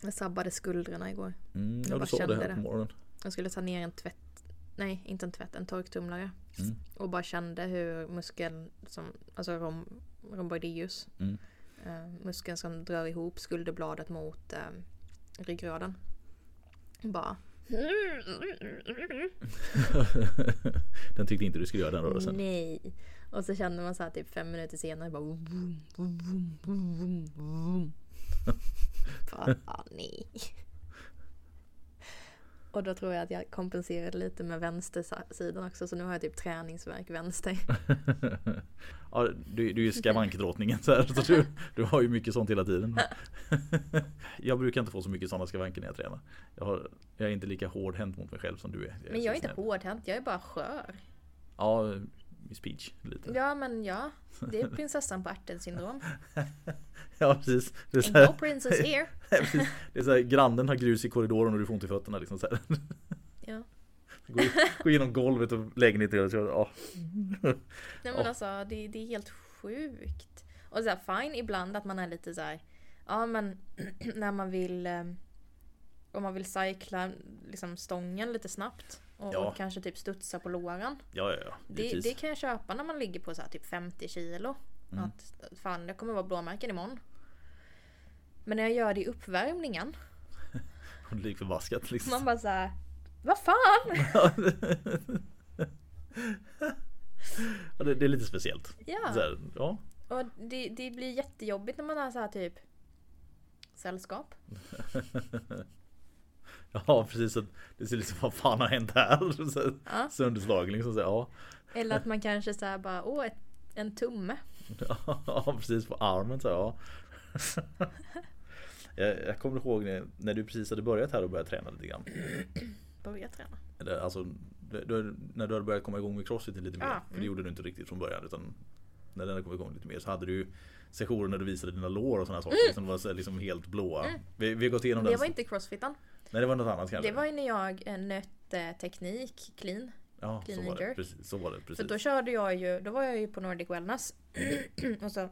S1: Jag sabbade skuldrorna igår.
S2: Mm,
S1: Jag
S2: ja,
S1: bara
S2: det
S1: kände det.
S2: på morgonen.
S1: Jag skulle ta ner en tvätt. Nej, inte en tvätt, en torktumlare.
S2: Mm.
S1: Och bara kände hur muskeln som, alltså rom, rhomboideus.
S2: Mm.
S1: Eh, muskeln som drar ihop skulderbladet mot eh, ryggraden. Bara.
S2: den tyckte inte du skulle göra den rörelsen.
S1: Nej. Och så kände man så här typ fem minuter senare bara. Vroom, vroom, vroom, ah, nej. Och då tror jag att jag kompenserade lite med vänstersidan också så nu har jag typ träningsverk vänster.
S2: ja, du, du är ju skavankdrottningen så, här, så du, du har ju mycket sånt hela tiden. jag brukar inte få så mycket sådana skavanker när jag tränar. Jag, har, jag är inte lika hårdhänt mot mig själv som du är.
S1: Men jag är inte
S2: snäll.
S1: hårdhänt, jag är bara skör.
S2: Ja, Miss Peach lite.
S1: Ja men ja, det är prinsessan på ärten syndrom.
S2: Ja precis. Det är, så här,
S1: no princess here.
S2: det är så här, grannen har grus i korridoren och du får ont i fötterna liksom så här.
S1: Ja.
S2: Gå, gå igenom golvet och lägenheten och så, ja.
S1: Nej men
S2: Ja.
S1: alltså det, det är helt sjukt. Och så här, fine ibland att man är lite så här. Ja men när man vill eh, om man vill cykla liksom stången lite snabbt och,
S2: Ja.
S1: och kanske typ studsa på låren.
S2: Ja, ja, ja.
S1: Det, det kan jag köpa när man ligger på så typ 50 kilo.
S2: Mm.
S1: Att fan det kommer vara blåmärken imorgon. Men när jag gör det i uppvärmningen.
S2: Hon är lik förbaskat liksom.
S1: Man bara så här. Vad fan!
S2: ja, det, det är lite speciellt.
S1: Ja.
S2: här, ja.
S1: Och det, det blir jättejobbigt när man har så här typ sällskap.
S2: ja, precis. Så det ser liksom, vad fan har hänt här? Så,
S1: Ja.
S2: Sönderslagen liksom. Så, ja.
S1: Eller att man kanske så här bara, åh, ett, en tumme.
S2: ja, precis på armen så ja. jag, jag kommer ihåg när, när du precis hade börjat här och börjat träna lite grann.
S1: Börja träna.
S2: Eller, alltså, du, när du hade börjat komma igång med crossfit lite mer.
S1: Ja,
S2: För det
S1: mm.
S2: gjorde du inte riktigt från början. Utan när den hade kommit igång lite mer så hade du sessioner när du visade dina lår och sådana saker som var liksom helt blåa.
S1: Mm.
S2: Vi, vi har gått igenom
S1: Det
S2: den.
S1: var inte crossfiten.
S2: Nej det var något annat kanske.
S1: Det var ju när jag eh, nötte teknik, clean.
S2: ja, så
S1: clean
S2: var
S1: and
S2: det. Precis, så var det.
S1: För
S2: Precis.
S1: då körde jag ju, då var jag ju på Nordic Wellness. och så,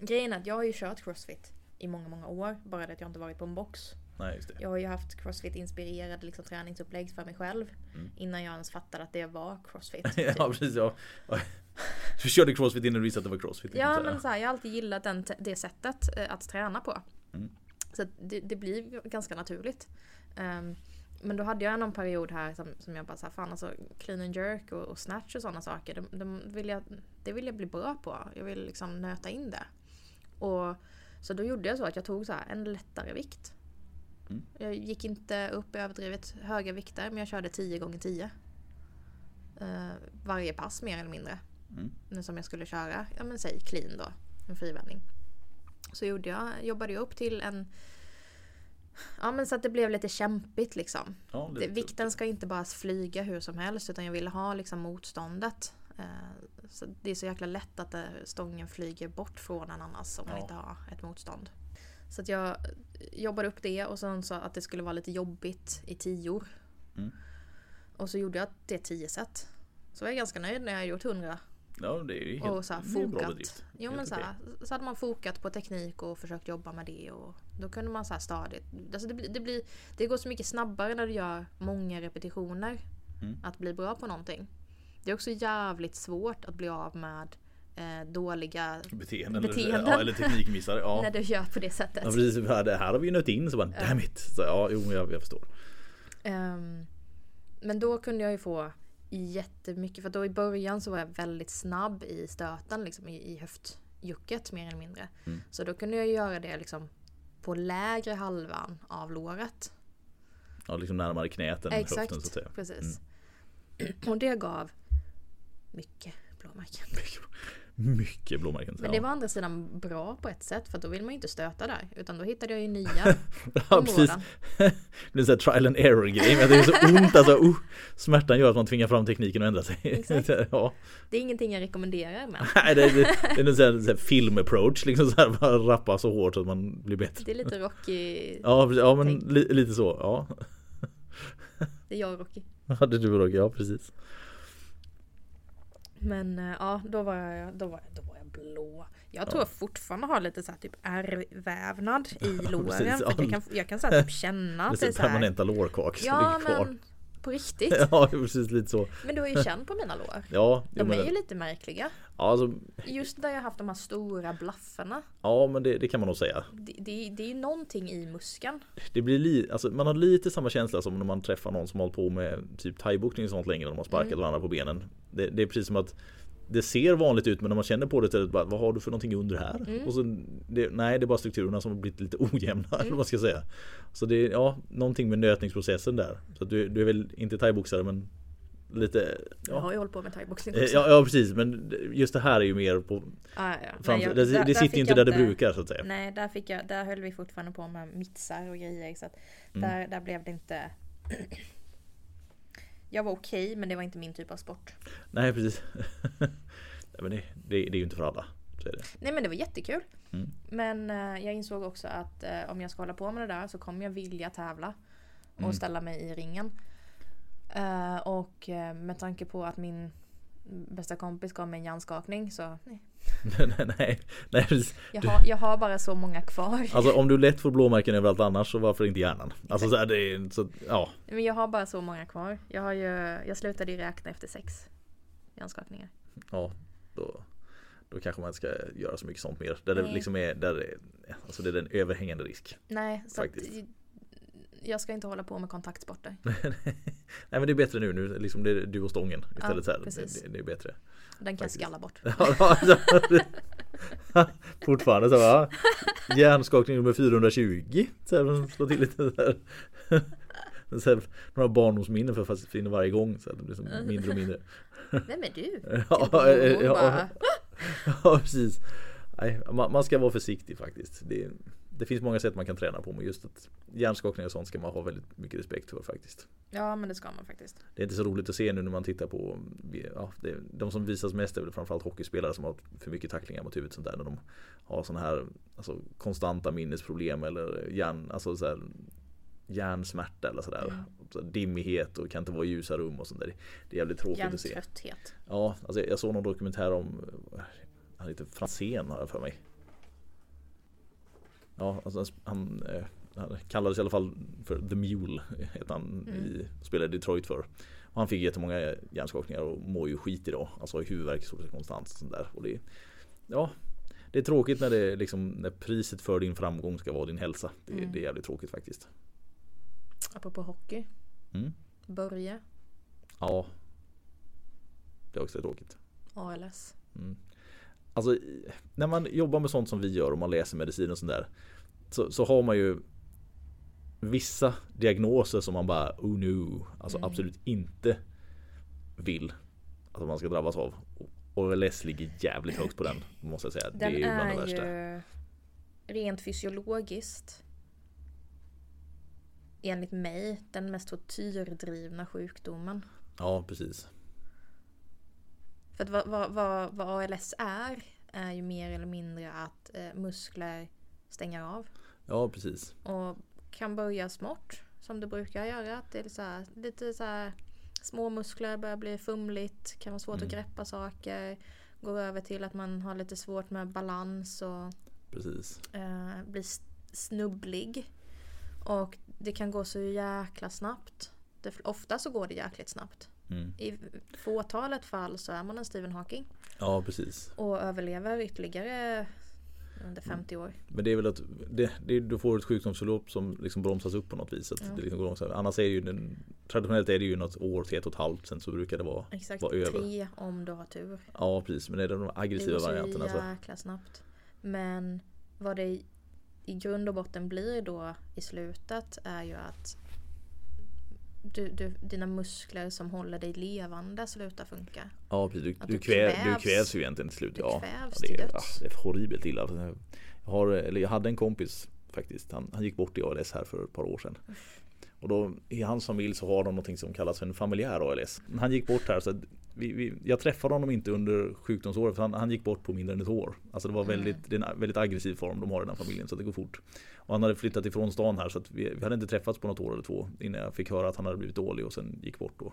S1: grejen är att jag har ju kört crossfit i många, många år. Bara det att jag inte varit på en box.
S2: Nej just det.
S1: Jag har ju haft crossfit-inspirerade liksom, träningsupplägg för mig själv.
S2: Mm.
S1: Innan jag ens fattade att det var crossfit. typ.
S2: ja precis ja. Du körde crossfit innan du visste att det var crossfit.
S1: Ja
S2: så
S1: men så här, jag har alltid gillat den, det sättet eh, att träna på.
S2: Mm.
S1: Så det, det blir ganska naturligt. Ehm, men då hade jag någon period här som, som jag bara sa, fan alltså clean and jerk och, och snatch och sådana saker. De, de vill jag, det vill jag bli bra på. Jag vill liksom nöta in det. Och, så då gjorde jag så att jag tog så en lättare vikt.
S2: Mm.
S1: Jag gick inte upp i överdrivet höga vikter men jag körde 10 gånger 10 eh, Varje pass mer eller mindre
S2: Mm.
S1: som jag skulle köra, ja men säg clean då, en frivändning. Så gjorde jag, jobbade jag upp till en Ja men så att det blev lite kämpigt liksom.
S2: Ja,
S1: Det, vikten ska inte bara flyga hur som helst utan jag ville ha liksom motståndet. Eh, så det är så jäkla lätt att eh, stången flyger bort från en annars om man
S2: Ja.
S1: inte har ett motstånd. Så att jag jobbade upp det och sen så att det skulle vara lite jobbigt i tior.
S2: Mm.
S1: Och så gjorde jag det tio set. Så var jag ganska nöjd när jag gjort 100
S2: Ja det är ju helt
S1: och så här fokat. Jo
S2: Helt
S1: men så, här, så hade man fokat på teknik och försökt jobba med det och då kunde man så här stadigt. Alltså det, blir, det, blir, det går så mycket snabbare när du gör många repetitioner
S2: Mm.
S1: att bli bra på någonting. Det är också jävligt svårt att bli av med eh, dåliga
S2: Beteenden,
S1: beteenden.
S2: Eller, ja, eller teknikmissar. Ja.
S1: när du gör på det sättet.
S2: Ja precis, det här har vi ju nött in så bara damn it. Så, ja, jo jag, jag förstår.
S1: Ehm, men då kunde jag ju få jättemycket, för då i början så var jag väldigt snabb i stöten, liksom i, i höftjucket mer eller mindre.
S2: Mm.
S1: Så då kunde jag göra det liksom på lägre halvan av låret.
S2: Ja, liksom närmare knät än höften så att säga.
S1: precis. Och det gav mycket blåmärken.
S2: Mycket blåmärken.
S1: Men
S2: ja.
S1: det var å andra sidan bra på ett sätt för då vill man ju inte stöta där. Utan då hittade jag ju nya
S2: ja, precis. Det är en sån här trial and error grej. Men det är så ont alltså. Uh, smärtan gör att man tvingar fram tekniken och ändra sig. Ja.
S1: Det är ingenting jag rekommenderar men
S2: Nej, det, det, det är en sån här, sån här film-approach. Liksom så här, bara rappa så hårt så att man blir bättre.
S1: det är lite Rocky.
S2: Ja, precis. ja men li, lite så. Ja.
S1: Det är jag och Rocky.
S2: Hade du och Ja, precis.
S1: Men eh, ja, då var jag, då var jag, då var jag blå. Jag tror
S2: Ja.
S1: jag fortfarande har lite så här typ ärrvävnad i låren.
S2: ja.
S1: jag kan, jag kan så här typ känna att det är så här,
S2: permanenta lårkak som
S1: Ja
S2: ligger kvar.
S1: men på riktigt.
S2: Ja, precis lite så.
S1: Men du har ju känt på mina lår.
S2: Ja,
S1: De
S2: men,
S1: är ju lite märkliga.
S2: ja, alltså,
S1: Just där jag har haft de här stora blaffarna.
S2: ja men det, det kan man nog säga.
S1: Det, det, det är ju någonting i muskeln.
S2: Det blir li, alltså, man har lite samma känsla som när man träffar någon som har hållit på med typ thaiboxning och sånt länge. De har sparkat
S1: Mm.
S2: varandra på benen. Det, det är precis som att det ser vanligt ut men när man känner på det så är det bara, vad har du för någonting under här?
S1: Mm.
S2: Och så, det, nej det är bara strukturerna som har blivit lite ojämna eller vad man ska säga. Så det är ja, någonting med nötningsprocessen där. Så du, du är väl inte thaiboxare men lite
S1: Jag
S2: ja.
S1: har ju hållit på med thaiboxning
S2: Eh,
S1: också.
S2: Ja, ja precis men just det här är ju mer på
S1: Ah, ja.
S2: fram,
S1: Nej, jag-
S2: det,
S1: där-
S2: det sitter ju inte
S1: jag
S2: där det brukar så att säga.
S1: Nej, där, fick jag, där höll vi fortfarande på med mitsar och grejer. Så att
S2: Mm.
S1: där, där blev det inte... jag var okej, men det var inte min typ av sport.
S2: Nej precis. Nej, men det, det, det är ju inte för alla.
S1: Nej men det var jättekul.
S2: Mm.
S1: Men eh, jag insåg också att eh, om jag ska hålla på med det där så kommer jag vilja tävla. Och
S2: Mm.
S1: ställa mig i ringen. Eh, och eh, med tanke på att min bästa kompis gav mig en hjärnskakning så nej.
S2: nej, nej, nej.
S1: Jag har, jag har bara så många kvar.
S2: Alltså om du lätt får blåmärken överallt annars så varför inte hjärnan? Alltså så det är så, ja.
S1: Men jag har bara så många kvar. Jag, har ju, jag slutade ju räkna efter sex hjärnskakningar.
S2: Ja, då, då kanske man inte ska göra så mycket sånt mer. Där det liksom är, där det, alltså det är en överhängande risk.
S1: Nej, så. Jag ska inte hålla på med kontaktsporter.
S2: Nej men det är bättre nu, nu liksom det är du och stången istället.
S1: Ja,
S2: så här.
S1: precis.
S2: Det, det är bättre.
S1: Den kan jag skalla bort.
S2: Ja, Fortfarande så va? Hjärnskakning nummer 420. Så här, slå till lite där. Så här, några barndomsminnen för att försvinner varje gång. Så här, det blir som mindre och mindre.
S1: Vem är du?
S2: Ja, eh,
S1: mormor
S2: ja,
S1: bara.
S2: ja precis. Nej, man, man ska vara försiktig faktiskt. Det, det finns många sätt man kan träna på men just att hjärnskakningar och sånt ska man ha väldigt mycket respekt för faktiskt.
S1: Ja men det ska man faktiskt.
S2: Det är inte så roligt att se nu när man tittar på ja, det, De som visas mest är väl framförallt hockeyspelare som har för mycket tacklingar mot huvudet sånt där när de har såna här alltså, konstanta minnesproblem eller hjärn, alltså så här, hjärnsmärta eller sådär.
S1: Mm.
S2: Så dimmighet och kan inte vara i ljusa rum och sånt där. Det är jävligt tråkigt att se.
S1: Hjärntrötthet.
S2: Ja, alltså jag såg någon dokumentär om Han heter Franzén har jag för mig. Ja, alltså han, eh, han kallades i alla fall för The Mule. Heter han
S1: Mm.
S2: i, spelade i Detroit för. Och han fick jättemånga hjärnskakningar och mår ju skit idag. Alltså huvudvärk i stort sett konstant. och Sånt där. Och det, ja, det är tråkigt när, det, liksom, när priset för din framgång ska vara din hälsa. Det,
S1: Mm.
S2: det är jävligt tråkigt faktiskt.
S1: Apropå hockey.
S2: Mm.
S1: Börje.
S2: Ja. Det är också tråkigt.
S1: ALS.
S2: Mm. Alltså när man jobbar med sånt som vi gör och man läser medicin och sånt där. Så, så har man ju vissa diagnoser som man bara oh no. Alltså
S1: Mm.
S2: absolut inte vill att man ska drabbas av. Och LS ligger jävligt högt på den måste jag säga.
S1: Den
S2: det är ju bland det
S1: är
S2: värsta.
S1: ju rent fysiologiskt enligt mig den mest tortyrdrivna sjukdomen.
S2: Ja precis.
S1: För att vad, vad, vad, vad ALS är är ju mer eller mindre att eh, muskler stänger av.
S2: Ja precis.
S1: Och kan börja smått som det brukar göra. Att det är så här, lite så här små muskler börjar bli fumligt. Kan vara svårt
S2: Mm.
S1: att greppa saker. Går över till att man har lite svårt med balans och
S2: Precis.
S1: eh, blir snubblig. Och det kan gå så jäkla snabbt. Det, ofta så går det jäkligt snabbt.
S2: Mm.
S1: I fåtalet fall så är man en Stephen Hawking.
S2: Ja precis.
S1: Och överlever ytterligare under 50 år.
S2: Men det är väl att det, det, du får ett sjukdomsförlopp som liksom bromsas upp på något vis. Att
S1: Ja.
S2: det liksom går långsamt. Annars är det ju den, traditionellt är det ju något år till ett och ett halvt sen så brukar det vara.
S1: Exakt
S2: Var över.
S1: tre om du har tur.
S2: Ja precis men det är de
S1: Det
S2: aggressiva
S1: går så
S2: varianterna.
S1: Jäkla snabbt. Men vad det i grund och botten blir då i slutet är ju att du, du, dina muskler som håller dig levande slutar funka.
S2: Ja precis, du, du,
S1: du
S2: kväv, du
S1: kvävs.
S2: kvävs ju egentligen till slut.
S1: Du
S2: Ja,
S1: kvävs till
S2: det, är,
S1: döds.
S2: ja, det är horribelt illa. Jag, har, eller jag hade en kompis faktiskt. Han, han gick bort i ALS här för ett par år sedan. Och då i hans familj så har de något som kallas för en familjär ALS. Han gick bort här så vi, vi, jag träffade honom inte under sjukdomsåret för han, han gick bort på mindre än ett år. Alltså det var
S1: Mm.
S2: väldigt, det är en väldigt aggressiv form de har i den här familjen så det går fort. Och han hade flyttat ifrån stan här så att vi, vi hade inte träffats på något år eller två innan jag fick höra att han hade blivit dålig och sen gick bort då.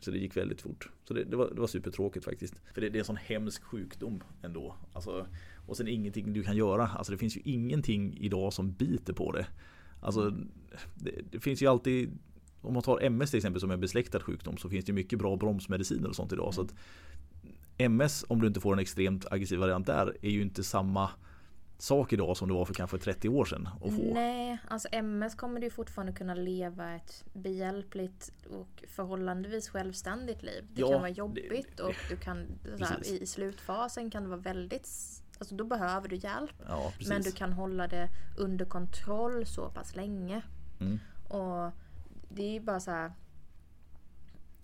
S2: Så det gick väldigt fort. Så det, det, var, det var supertråkigt faktiskt. För det, det är en sån hemsk sjukdom ändå. Alltså, och sen ingenting du kan göra. Alltså det finns ju ingenting idag som biter på det. Alltså det, det finns ju alltid om man tar MS till exempel som en besläktad sjukdom så finns det mycket bra bromsmediciner och sånt idag. Så att MS om du inte får en extremt aggressiv variant där är ju inte samma sak idag som det var för kanske 30 år sedan att få.
S1: Nej, alltså MS kommer du fortfarande kunna leva ett behjälpligt och förhållandevis självständigt liv. Det
S2: Ja,
S1: kan vara
S2: det-
S1: jobbigt och du kan så här,
S2: Precis.
S1: i, i slutfasen kan det vara väldigt Alltså då behöver du hjälp.
S2: Ja.
S1: Men du kan hålla det under kontroll så pass länge.
S2: Mm.
S1: Och det är ju bara så här.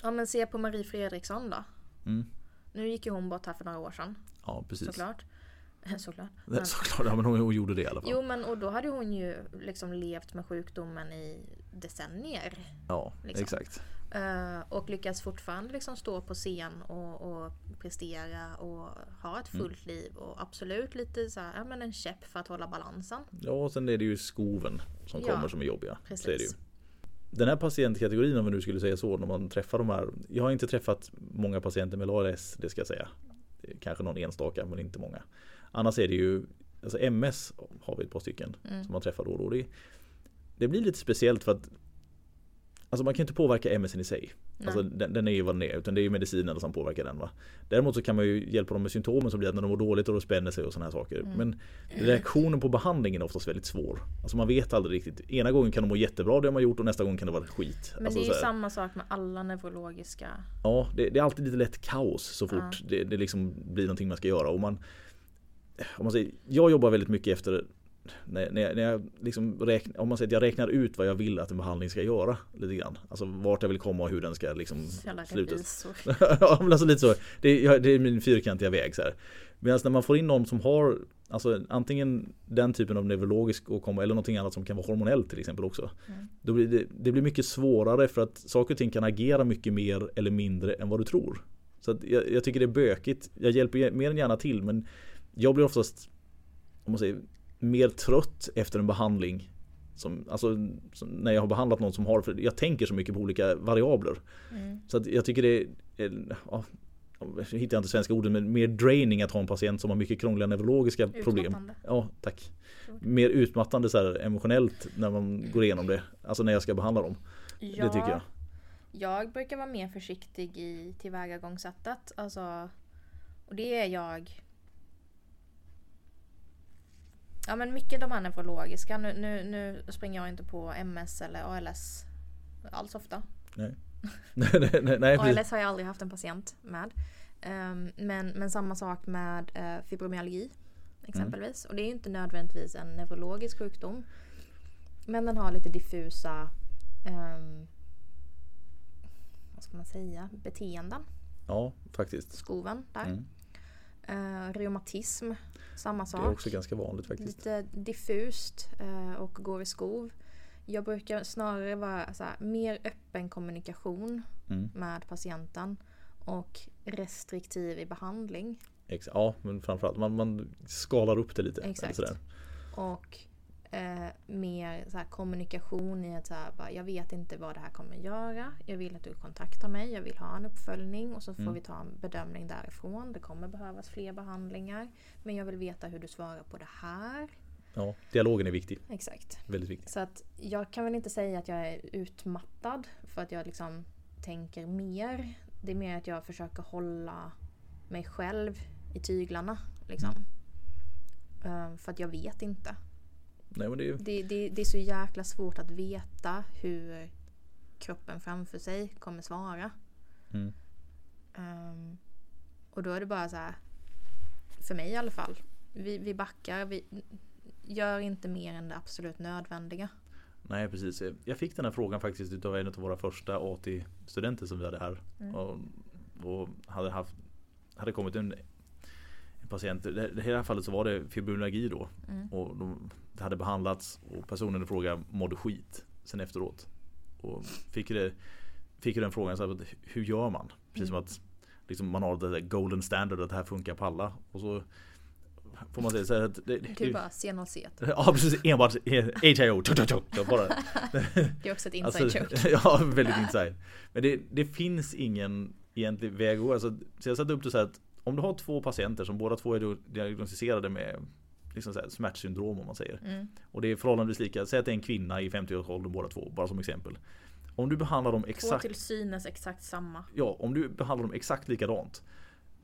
S1: Ja men se på Marie Fredriksson då.
S2: Mm.
S1: Nu gick ju hon bort här för några år sedan.
S2: Ja, precis.
S1: Såklart. Såklart. Men,
S2: Såklart, ja, men hon, hon gjorde det i alla fall.
S1: jo men och då hade hon ju liksom levt med sjukdomen i decennier.
S2: ja,
S1: liksom.
S2: exakt.
S1: Eh, och lyckas fortfarande liksom stå på scen och, och prestera och ha ett
S2: Mm.
S1: fullt liv. Och absolut lite så här, ja, men en käpp för att hålla balansen.
S2: Ja, och sen är det ju skoven som
S1: Ja,
S2: kommer som är jobbiga.
S1: precis.
S2: Så är det ju. Den här patientkategorin om vi nu skulle säga så när man träffar de här. Jag har inte träffat många patienter med ALS, det ska jag säga. Kanske någon enstaka men inte många. Annars är det ju alltså MS har vi ett par stycken
S1: Mm.
S2: som man träffar då och då. Det, det blir lite speciellt för att Alltså man kan inte påverka MS i sig.
S1: Nej.
S2: Alltså den, den är ju vad den är utan det är ju medicinen som påverkar den va. Däremot så kan man ju hjälpa dem med symptomen som blir att när de mår dåligt och då spänner sig och sådana här saker.
S1: Mm.
S2: Men reaktionen på behandlingen är oftast väldigt svår. Alltså man vet aldrig riktigt. Ena gången kan de må jättebra det har man gjort och nästa gång kan det vara skit.
S1: Men
S2: alltså,
S1: det är ju samma sak med alla neurologiska.
S2: Ja, det, det är alltid lite lätt kaos så fort det, det liksom blir någonting man ska göra. Och man, om man säger, jag jobbar väldigt mycket efter när, när jag, när jag liksom räknar, om man säger att jag räknar ut vad jag vill att en behandling ska göra lite grann. Alltså vart jag vill komma och hur den ska liksom slutas. ja men alltså lite så. Det är, ja, det är min fyrkantiga väg så här. Medan när man får in någon som har Alltså antingen den typen av neurologisk åkomma eller någonting annat som kan vara hormonellt till exempel också.
S1: Mm.
S2: Då blir det, det blir mycket svårare för att saker och ting kan agera mycket mer eller mindre än vad du tror. Så jag, jag tycker det är bökigt. Jag hjälper mer än gärna till men jag blir oftast om man säger, mer trött efter en behandling. Som, alltså, som när jag har behandlat någon som har, för jag tänker så mycket på olika variabler.
S1: Mm.
S2: Så jag tycker det är, ja, jag hittar inte svenska orden, men mer draining att ha en patient som har mycket krångliga neurologiska problem.
S1: Utmattande.
S2: Ja, tack. Mer utmattande så här, emotionellt när man går igenom det. Alltså när jag ska behandla dem.
S1: Ja,
S2: Det tycker jag.
S1: Jag brukar vara mer försiktig i tillvägagångssättet. Alltså, och det är jag... Ja men mycket de här neurologiska. Nu, nu, nu springer jag inte på MS eller ALS alls ofta.
S2: Nej. nej, nej, nej.
S1: ALS har jag aldrig haft en patient med. Ehm, men, men samma sak med uh, fibromyalgi exempelvis. Och det är ju inte nödvändigtvis en neurologisk sjukdom. Men den har lite diffusa ehm, vad ska man säga, beteenden.
S2: Ja, faktiskt.
S1: Skoven där.
S2: Mm.
S1: Eh, reumatism, samma
S2: Det
S1: sak.
S2: är också ganska vanligt faktiskt.
S1: Lite diffust eh, och går i skov. Jag brukar snarare vara så här, mer öppen kommunikation
S2: Mm.
S1: med patienten och restriktiv i behandling.
S2: Ex- Ja, men framförallt man, man skalar upp det lite.
S1: Exakt. Och eh, mer så kommunikation i att så här, bara, jag vet inte vad det här kommer göra. Jag vill att du kontaktar mig. Jag vill ha en uppföljning och så får
S2: Mm.
S1: vi ta en bedömning därifrån. Det kommer behövas fler behandlingar. Men jag vill veta hur du svarar på det här.
S2: Ja, dialogen är viktig.
S1: Exakt.
S2: Väldigt viktig.
S1: Så att jag kan väl inte säga att jag är utmattad för att jag liksom tänker mer. Det är mer att jag försöker hålla mig själv i tyglarna. Liksom. Eh, för att jag vet inte.
S2: Nej, men det är
S1: Det, det, det är så jäkla svårt att veta hur kroppen framför sig kommer svara.
S2: Mm.
S1: Ehm, och då är det bara så här. För mig i alla fall. Vi, vi backar. Vi gör inte mer än det absolut nödvändiga.
S2: Nej precis. Jag fick den här frågan faktiskt utav en av våra första AT-studenter som vi hade här.
S1: Mm.
S2: Och, och hade, haft, hade kommit en, en patient. I det här fallet så var det fibromyalgi då.
S1: Mm.
S2: Och de, hade behandlats och personen i fråga mådde skit sen efteråt. Och fick, det, fick ju den frågan så här, hur gör man? Precis som
S1: Mm.
S2: att liksom, man har det där golden standard att det här funkar på alla. Och så får man säga så här att det,
S1: Du kan bara C0C.
S2: Ja precis, enbart HIO. Bara.
S1: Det är också ett inside
S2: Alltså,
S1: joke.
S2: ja, väldigt inside. Men det, det finns ingen egentlig väg att gå. Alltså, så jag satte upp det så här att om du har två patienter som båda två är diagnostiserade med liksom så här, smärtsyndrom om man säger.
S1: Mm.
S2: Och det är förhållandevis lika. Säg att det är en kvinna i 50-årsåldern båda två, bara som exempel. Om du behandlar dem
S1: Två
S2: exakt
S1: till synes exakt samma.
S2: Ja, om du behandlar dem exakt likadant.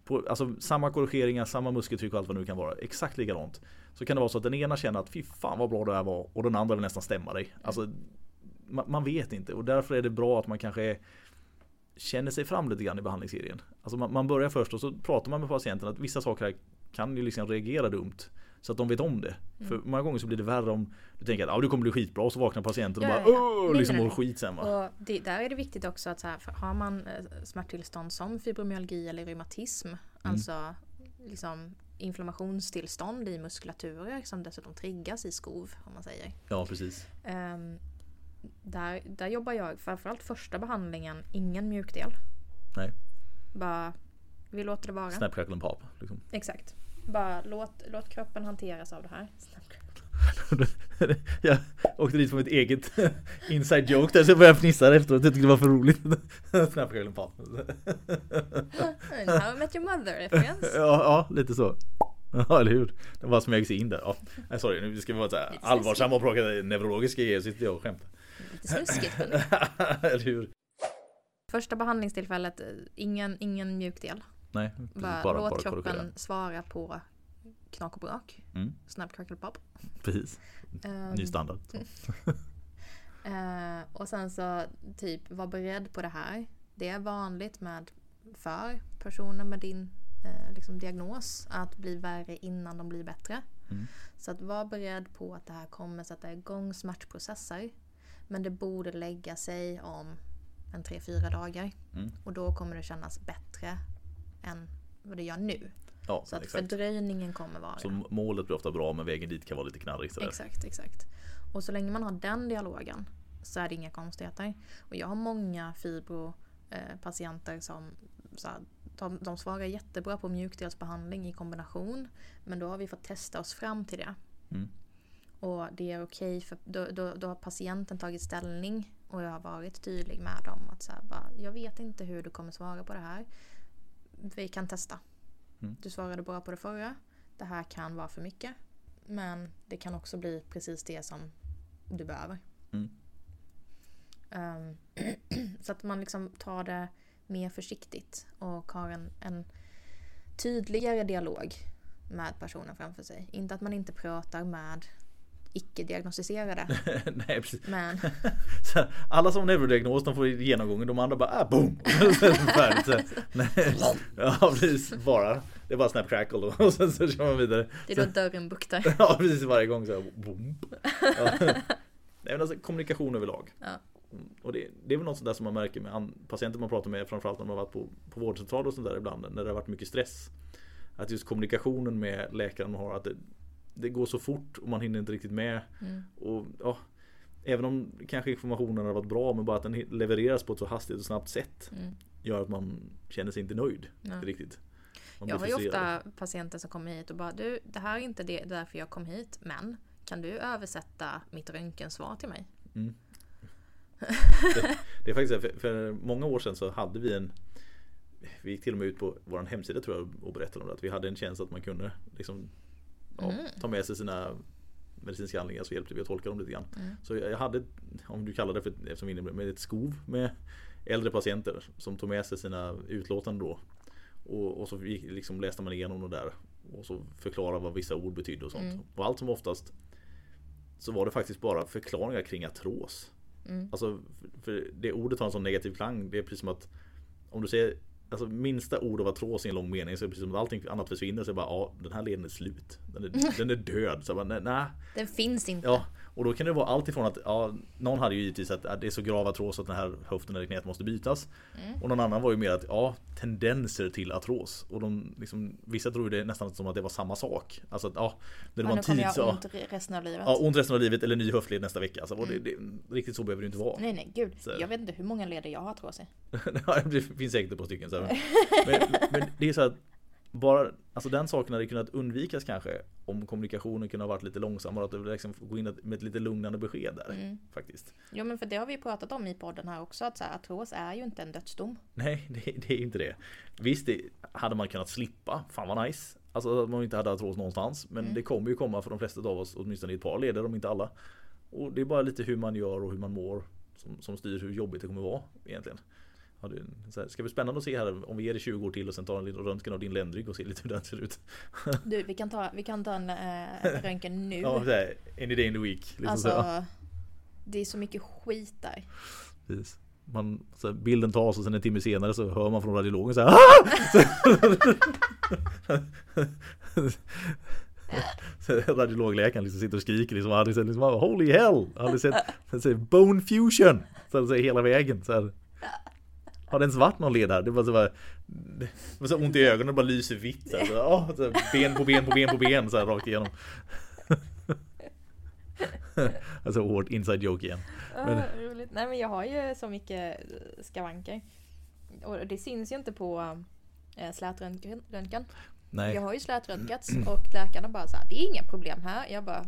S2: På, alltså samma korrigeringar, samma muskeltryck och allt vad det nu kan vara. Exakt likadant. Så kan det vara så att den ena känner att fy fan vad bra det här var och den andra vill nästan stämma dig. Alltså, man, man vet inte och därför är det bra att man kanske är, känner sig fram lite grann i behandlingsserien. Alltså man, man börjar först och så pratar man med patienten att vissa saker här kan ju liksom reagera dumt. Så att de vet om det.
S1: Mm.
S2: För många gånger så blir det värre om du tänker att ah, du kommer bli skitbra och så vaknar patienten och
S1: Ja,
S2: bara
S1: ja,
S2: liksom mår skit sen va?
S1: Och det, där är det viktigt också att så här, har man eh, smärttillstånd som fibromyalgi eller reumatism,
S2: Mm.
S1: alltså liksom inflammationstillstånd i muskulaturer som dessutom triggas i skov om man säger.
S2: Ja precis.
S1: Ehm, där, där jobbar jag framförallt första behandlingen, ingen mjukdel.
S2: Nej.
S1: Bara, vi låter det vara.
S2: Snap, crackle and pop. Liksom.
S1: Exakt. Bara låt, låt kroppen hanteras av det här.
S2: jag åkte dit på mitt eget inside joke där så jag började fnissa efteråt. Jag tyckte det var för roligt. Snap, crackle and pop.
S1: How I met your mother referens.
S2: ja, ja, lite så. Ja, eller hur? Det bara smög sig in där. Ja. Nej, sorry, nu ska vi vara så här
S1: Lite
S2: allvarsamma och prata neurologiska grejer. Sitter jag och skämtar.
S1: Lite snuskigt
S2: eller hur?
S1: Första behandlingstillfället, eh, ingen, ingen mjukdel.
S2: Nej, precis,
S1: Bara,
S2: bara,
S1: låt
S2: bara
S1: kroppen
S2: korrigera.
S1: svara på knak och brak.
S2: Mm,
S1: Snap, crackle, pop.
S2: precis,
S1: Ehm,
S2: ny standard.
S1: eh, och sen så typ var beredd på det här. Det är vanligt med för personer med din eh, liksom diagnos att bli värre innan de blir bättre.
S2: Mm.
S1: Så att var beredd på att det här kommer sätta igång smärtprocesser. Men det borde lägga sig om en 3-4 dagar.
S2: Mm.
S1: Och då kommer det kännas bättre än vad det gör nu.
S2: Ja,
S1: Så att
S2: exakt.
S1: fördröjningen kommer vara.
S2: Så målet blir ofta bra men vägen dit kan vara lite knarrig. Sådär.
S1: Exakt, exakt. Och så länge man har den dialogen så är det inga konstigheter. Och jag har många fibropatienter som så här, de, de svarar jättebra på mjukdelsbehandling i kombination. Men då har vi fått testa oss fram till det.
S2: Mm.
S1: Och det är okej för då, då, då har patienten tagit ställning och jag har varit tydlig med dem att så här, bara, jag vet inte hur du kommer svara på det här. Vi kan testa.
S2: Mm.
S1: Du svarade bra på det förra. Det här kan vara för mycket. Men det kan också bli precis det som du behöver.
S2: Mm.
S1: Ehm, så att man liksom tar det mer försiktigt och har en, en tydligare dialog med personen framför sig. Inte att man inte pratar med icke-diagnostiserade.
S2: Nej, precis.
S1: Men
S2: Så alla som har neurodiagnos de får genomgången, de andra bara ah, boom! Färdigt. Ja precis, bara. Det är bara snap crackle då och sen så kör man vidare.
S1: det är då dörren buktar.
S2: Ja precis varje gång så boom. Ja. Nej men alltså kommunikation överlag.
S1: Ja.
S2: Och det, det är väl något sånt där som man märker med patienter man pratar med framförallt när man har varit på, på vårdcentral och sånt där ibland när det har varit mycket stress. Att just kommunikationen med läkaren man har att det, det går så fort och man hinner inte riktigt med.
S1: Mm.
S2: Och ja, Även om kanske informationen har varit bra men bara att den levereras på ett så hastigt och snabbt sätt
S1: Mm.
S2: gör att man känner sig inte nöjd
S1: Ja.
S2: riktigt. Man
S1: Jag har ju ofta patienter som kommer hit och bara du, det här är inte det därför jag kom hit men kan du översätta mitt röntgensvar till mig?
S2: Mm. Det, det är faktiskt för, för många år sedan så hade vi en Vi gick till och med ut på vår hemsida tror jag och berättade om det. Att vi hade en tjänst att man kunde liksom, ja,
S1: Mm.
S2: ta med sig sina medicinska handlingar så hjälpte vi att tolka dem lite grann.
S1: Mm.
S2: Så jag hade, om du kallar det för eftersom inne med ett skov med äldre patienter som tog med sig sina utlåtanden då. Och, och så gick, liksom läste man igenom det där och så förklarade vad vissa ord betydde och sånt.
S1: Mm.
S2: Och allt som oftast så var det faktiskt bara förklaringar kring artros.
S1: Mm.
S2: Alltså, för det ordet har en sån negativ klang. Det är precis som att om du säger Alltså minsta ord av artros i en lång mening så är det precis som att allting annat försvinner så är det bara ja den här leden är slut. Den är, den är död. Så bara, nej, nej.
S1: Den finns inte.
S2: Ja, och då kan det vara allt ifrån att ja, någon hade ju givetvis att, att det är så grav artros att den här höften eller knät måste bytas.
S1: Mm.
S2: Och någon annan var ju mer att ja, tendenser till artros. Och de liksom, vissa tror det nästan som att det var samma sak. Alltså att ja, när det
S1: Ja,
S2: var en tid
S1: jag
S2: så
S1: ha ont re- resten av livet.
S2: Ja, ont resten av livet eller ny höftled nästa vecka. Alltså, och det, det, riktigt så behöver det inte vara.
S1: Nej nej gud.
S2: Så.
S1: Jag vet inte hur många leder jag har artros i.
S2: Ja, det finns säkert ett par stycken. Så. Men, men det är så att bara, alltså den saken hade kunnat undvikas kanske om kommunikationen kunde ha varit lite långsammare. Att det liksom gå in med ett lite lugnande besked där.
S1: Mm.
S2: Faktiskt.
S1: Jo men för det har vi pratat om i podden här också att så här, artros är ju inte en dödsdom.
S2: Nej, det, det är inte det. Visst, det hade man kunnat slippa. Fan vad nice. Alltså att man inte hade artros någonstans. Men
S1: Mm.
S2: det kommer ju komma för de flesta av oss, åtminstone i ett par leder, om inte alla. Och det är bara lite hur man gör och hur man mår som, som styr hur jobbigt det kommer vara egentligen. Ja, det, är så här, ska bli spännande att se här om vi ger det 20 år till och sen tar en liten röntgen av din ländrygg och se lite hur den ser ut.
S1: Du vi kan ta, vi kan ta en äh, röntgen nu.
S2: Ja, så här, any day in the week. Liksom
S1: alltså,
S2: så
S1: det är så mycket skit där.
S2: Precis. Man, så här, bilden tas och sen en timme senare så hör man från radiologen så här "Ah!" så Radiologläkaren liksom sitter och skriker liksom, han liksom Holy hell! Han hade sett, Bone fusion! Så säger hela vägen så här. Har det ens varit någon led här? Det var så, bara, det var så ont i ögonen, det bara lyser vitt så här, så, ah, så här, Ben på ben på ben på ben så här rakt igenom Alltså hårt inside joke igen
S1: Men... roligt. Nej men jag har ju så mycket eh, skavanker. Och det syns ju inte på äh, slätröntgen.
S2: Nej
S1: Jag har ju slätröntgats och läkarna bara så här, det är inga problem här. Jag bara,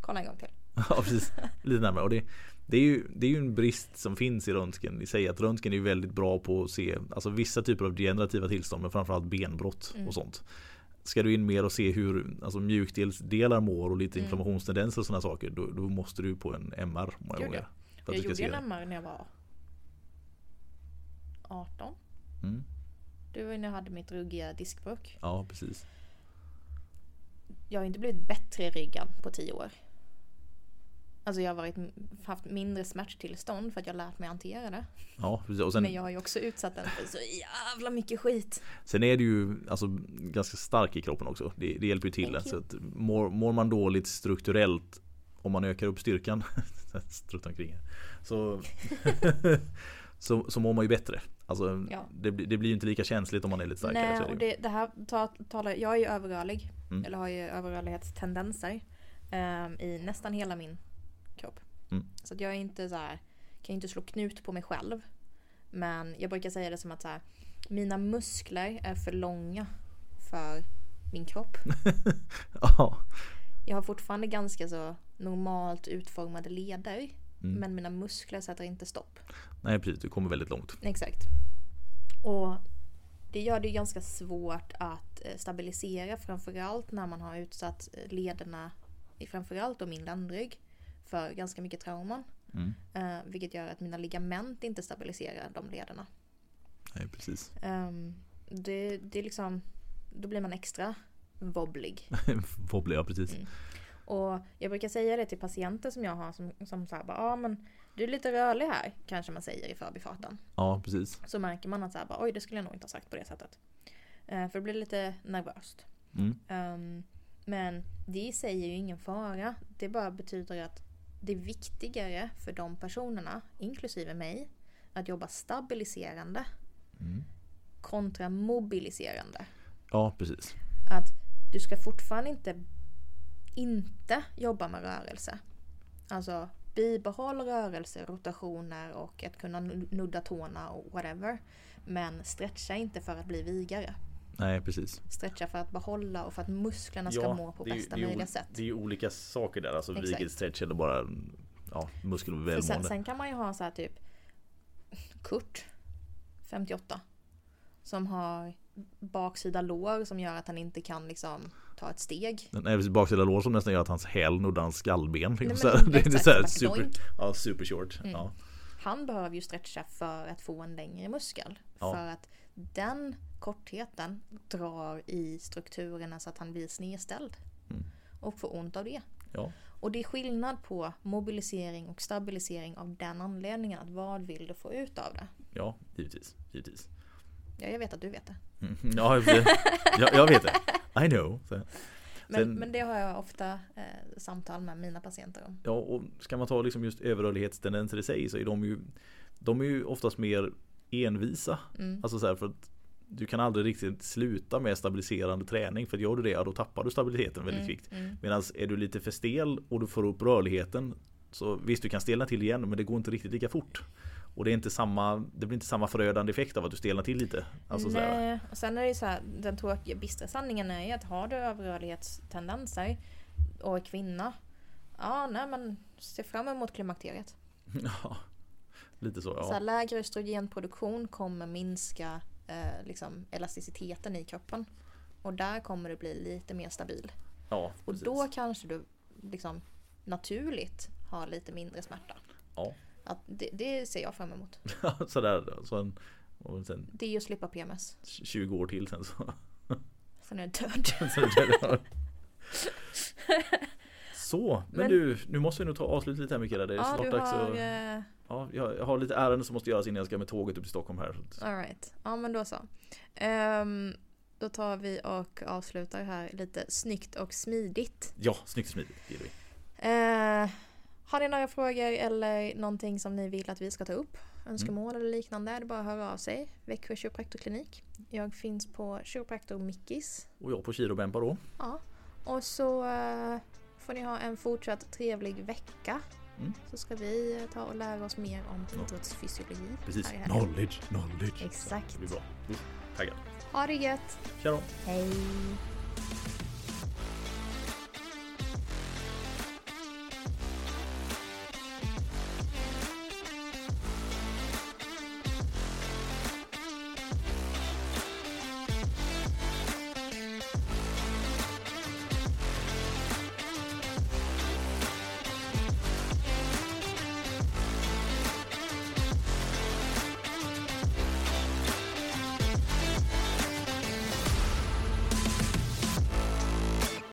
S1: kolla en gång till.
S2: Ja precis, lite närmare. Och det, det, är ju, det är ju en brist som finns i röntgen i sig. Att röntgen är ju väldigt bra på att se alltså vissa typer av degenerativa tillstånd men framförallt benbrott
S1: Mm.
S2: och sånt. Ska du in mer och se hur alltså, mjukdelsdelar mår och lite
S1: Mm.
S2: inflammationstendenser och sådana saker då, då måste du på en MR många
S1: Gud,
S2: gånger.
S1: Jag gjorde en. MR när jag var 18.
S2: Mm.
S1: Det var när jag hade mitt ruggiga diskbråck.
S2: Ja precis.
S1: Jag har inte blivit bättre i ryggen på 10 år. Alltså jag har varit, haft mindre smärttillstånd för att jag lärt mig hantera det.
S2: Ja. Och sen,
S1: Men jag har ju också utsatt den för så jävla mycket skit.
S2: sen är du ju alltså, ganska stark i kroppen också. Det, det hjälper ju till. Alltså, att mår, mår man dåligt strukturellt om man ökar upp styrkan strutt omkring så, så, så mår man ju bättre. Alltså,
S1: Ja.
S2: det, blir- det blir ju inte lika känsligt om man är lite starkare.
S1: Nej,
S2: det
S1: och det, det här ta- talar, jag är ju överrörlig.
S2: Mm.
S1: Eller har ju överrörlighetstendenser. ehm, I nästan hela min.
S2: Mm.
S1: Så att jag är inte så här, kan inte slå knut på mig själv. Men jag brukar säga det som att så här, mina muskler är för långa för min kropp.
S2: ja.
S1: Jag har fortfarande ganska så normalt utformade leder.
S2: Mm.
S1: Men mina muskler sätter inte stopp.
S2: Nej precis, du kommer väldigt långt.
S1: Exakt. Och det gör det ganska svårt att eh, stabilisera framförallt när man har utsatt eh, lederna, i framförallt min ländrygg, för ganska mycket trauman.
S2: Mm.
S1: Eh, vilket gör att mina ligament inte stabiliserar de lederna.
S2: Nej precis.
S1: Ehm, det, det är liksom, då blir man extra wobblig.
S2: Wobbly, ja precis.
S1: Mm. Och jag brukar säga det till patienter som jag har som, som säger ja ah, men du är lite rörlig här, kanske man säger i förbifarten.
S2: Ja precis.
S1: Så märker man att så här, bara, oj det skulle jag nog inte ha sagt på det sättet. Eh, för det blir lite nervöst.
S2: Mm.
S1: Ehm, men det i sig är ju ingen fara. Det bara betyder att det är viktigare för de personerna, inklusive mig, att jobba stabiliserande
S2: Mm.
S1: kontra mobiliserande.
S2: Ja precis.
S1: Att du ska fortfarande inte inte jobba med rörelse. Alltså bibehåll rörelse, rotationer och att kunna nudda tårna och whatever. Men stretcha inte för att bli vigare.
S2: Nej precis.
S1: Stretcha för att behålla och för att musklerna ska må på bästa
S2: ju
S1: möjliga sätt.
S2: Det är ju olika saker där. Alltså
S1: Exakt.
S2: vigel stretch eller bara ja,
S1: För sen,
S2: muskelvälmående.
S1: sen kan man ju ha så här typ Kurt, 58. Som har baksida lår som gör att han inte kan liksom ta ett steg.
S2: Nej, precis, baksida lår som nästan gör att hans häl nuddar hans skallben. Liksom,
S1: Nej,
S2: så här. det är så här super, ja, super short.
S1: Mm.
S2: Ja.
S1: Han behöver ju stretcha för att få en längre muskel.
S2: Ja.
S1: För att den kortheten drar i strukturerna så att han blir snedställd.
S2: Mm.
S1: Och får ont av det.
S2: Ja.
S1: Och det är skillnad på mobilisering och stabilisering av den anledningen. Att vad vill du få ut av det?
S2: ja, givetvis. givetvis.
S1: Ja, jag vet att du vet det.
S2: Mm, Ja, jag, jag vet det. I know. Så,
S1: Men,
S2: Sen-
S1: men det har jag ofta eh, samtal med mina patienter om.
S2: ja, och ska man ta liksom just överrörlighetstendenser i sig så är de ju De är ju oftast mer envisa.
S1: Mm.
S2: Alltså så här för att du kan aldrig riktigt sluta med stabiliserande träning för gör du det, då tappar du stabiliteten väldigt
S1: Mm,
S2: kvickt.
S1: mm.
S2: Medan är du lite för stel och du får upp rörligheten så visst du kan stelna till igen men det går inte riktigt lika fort. Och det är inte samma, det blir inte samma förödande effekt av att du stelnar till lite. Alltså så
S1: Nej, och sen är det ju så här, den tråkiga bistra sanningen är ju att har du överrörlighetstendenser och är kvinna, ja nej men se fram emot klimakteriet.
S2: ja, lite så
S1: Så
S2: ja.
S1: här, lägre östrogenproduktion kommer minska eh, liksom, elasticiteten i kroppen. Och där kommer du bli lite mer stabil.
S2: ja
S1: Och
S2: precis.
S1: då kanske du liksom naturligt har lite mindre smärta.
S2: Ja.
S1: Att det, det ser jag fram emot.
S2: Sådär, så en, och sen
S1: Det är ju att slippa PMS.
S2: 20 år till sen så.
S1: Sen är jag död.
S2: så, det- så, men,
S1: Men-
S2: du, nu måste vi nog ta avslut lite här Mikaela. Det är
S1: Ja,
S2: snart dags
S1: har...
S2: att...
S1: Eh,
S2: Ja, jag har lite ärenden som måste göras innan jag ska med tåget upp till Stockholm här.
S1: all right. Ja men då så. Ehm, då tar vi och avslutar här lite snyggt och smidigt.
S2: Ja, snyggt smidigt. Det gillar vi.
S1: Eh, har ni några frågor eller någonting som ni vill att vi ska ta upp? Önskemål eller liknande? Det är bara att höra av sig. Växjö kiropraktorklinik. Jag finns på kiropraktor Mickis.
S2: Och jag på Kirobempa då.
S1: Ja. Och så eh, får ni ha en fortsatt trevlig vecka.
S2: Mm.
S1: Så ska vi eh, ta och lära oss mer om idrottsfysiologi.
S2: Precis. Knowledge, knowledge.
S1: Exakt.
S2: Det blir bra. Taggad.
S1: Ha det gött!
S2: Tja då.
S1: Hej!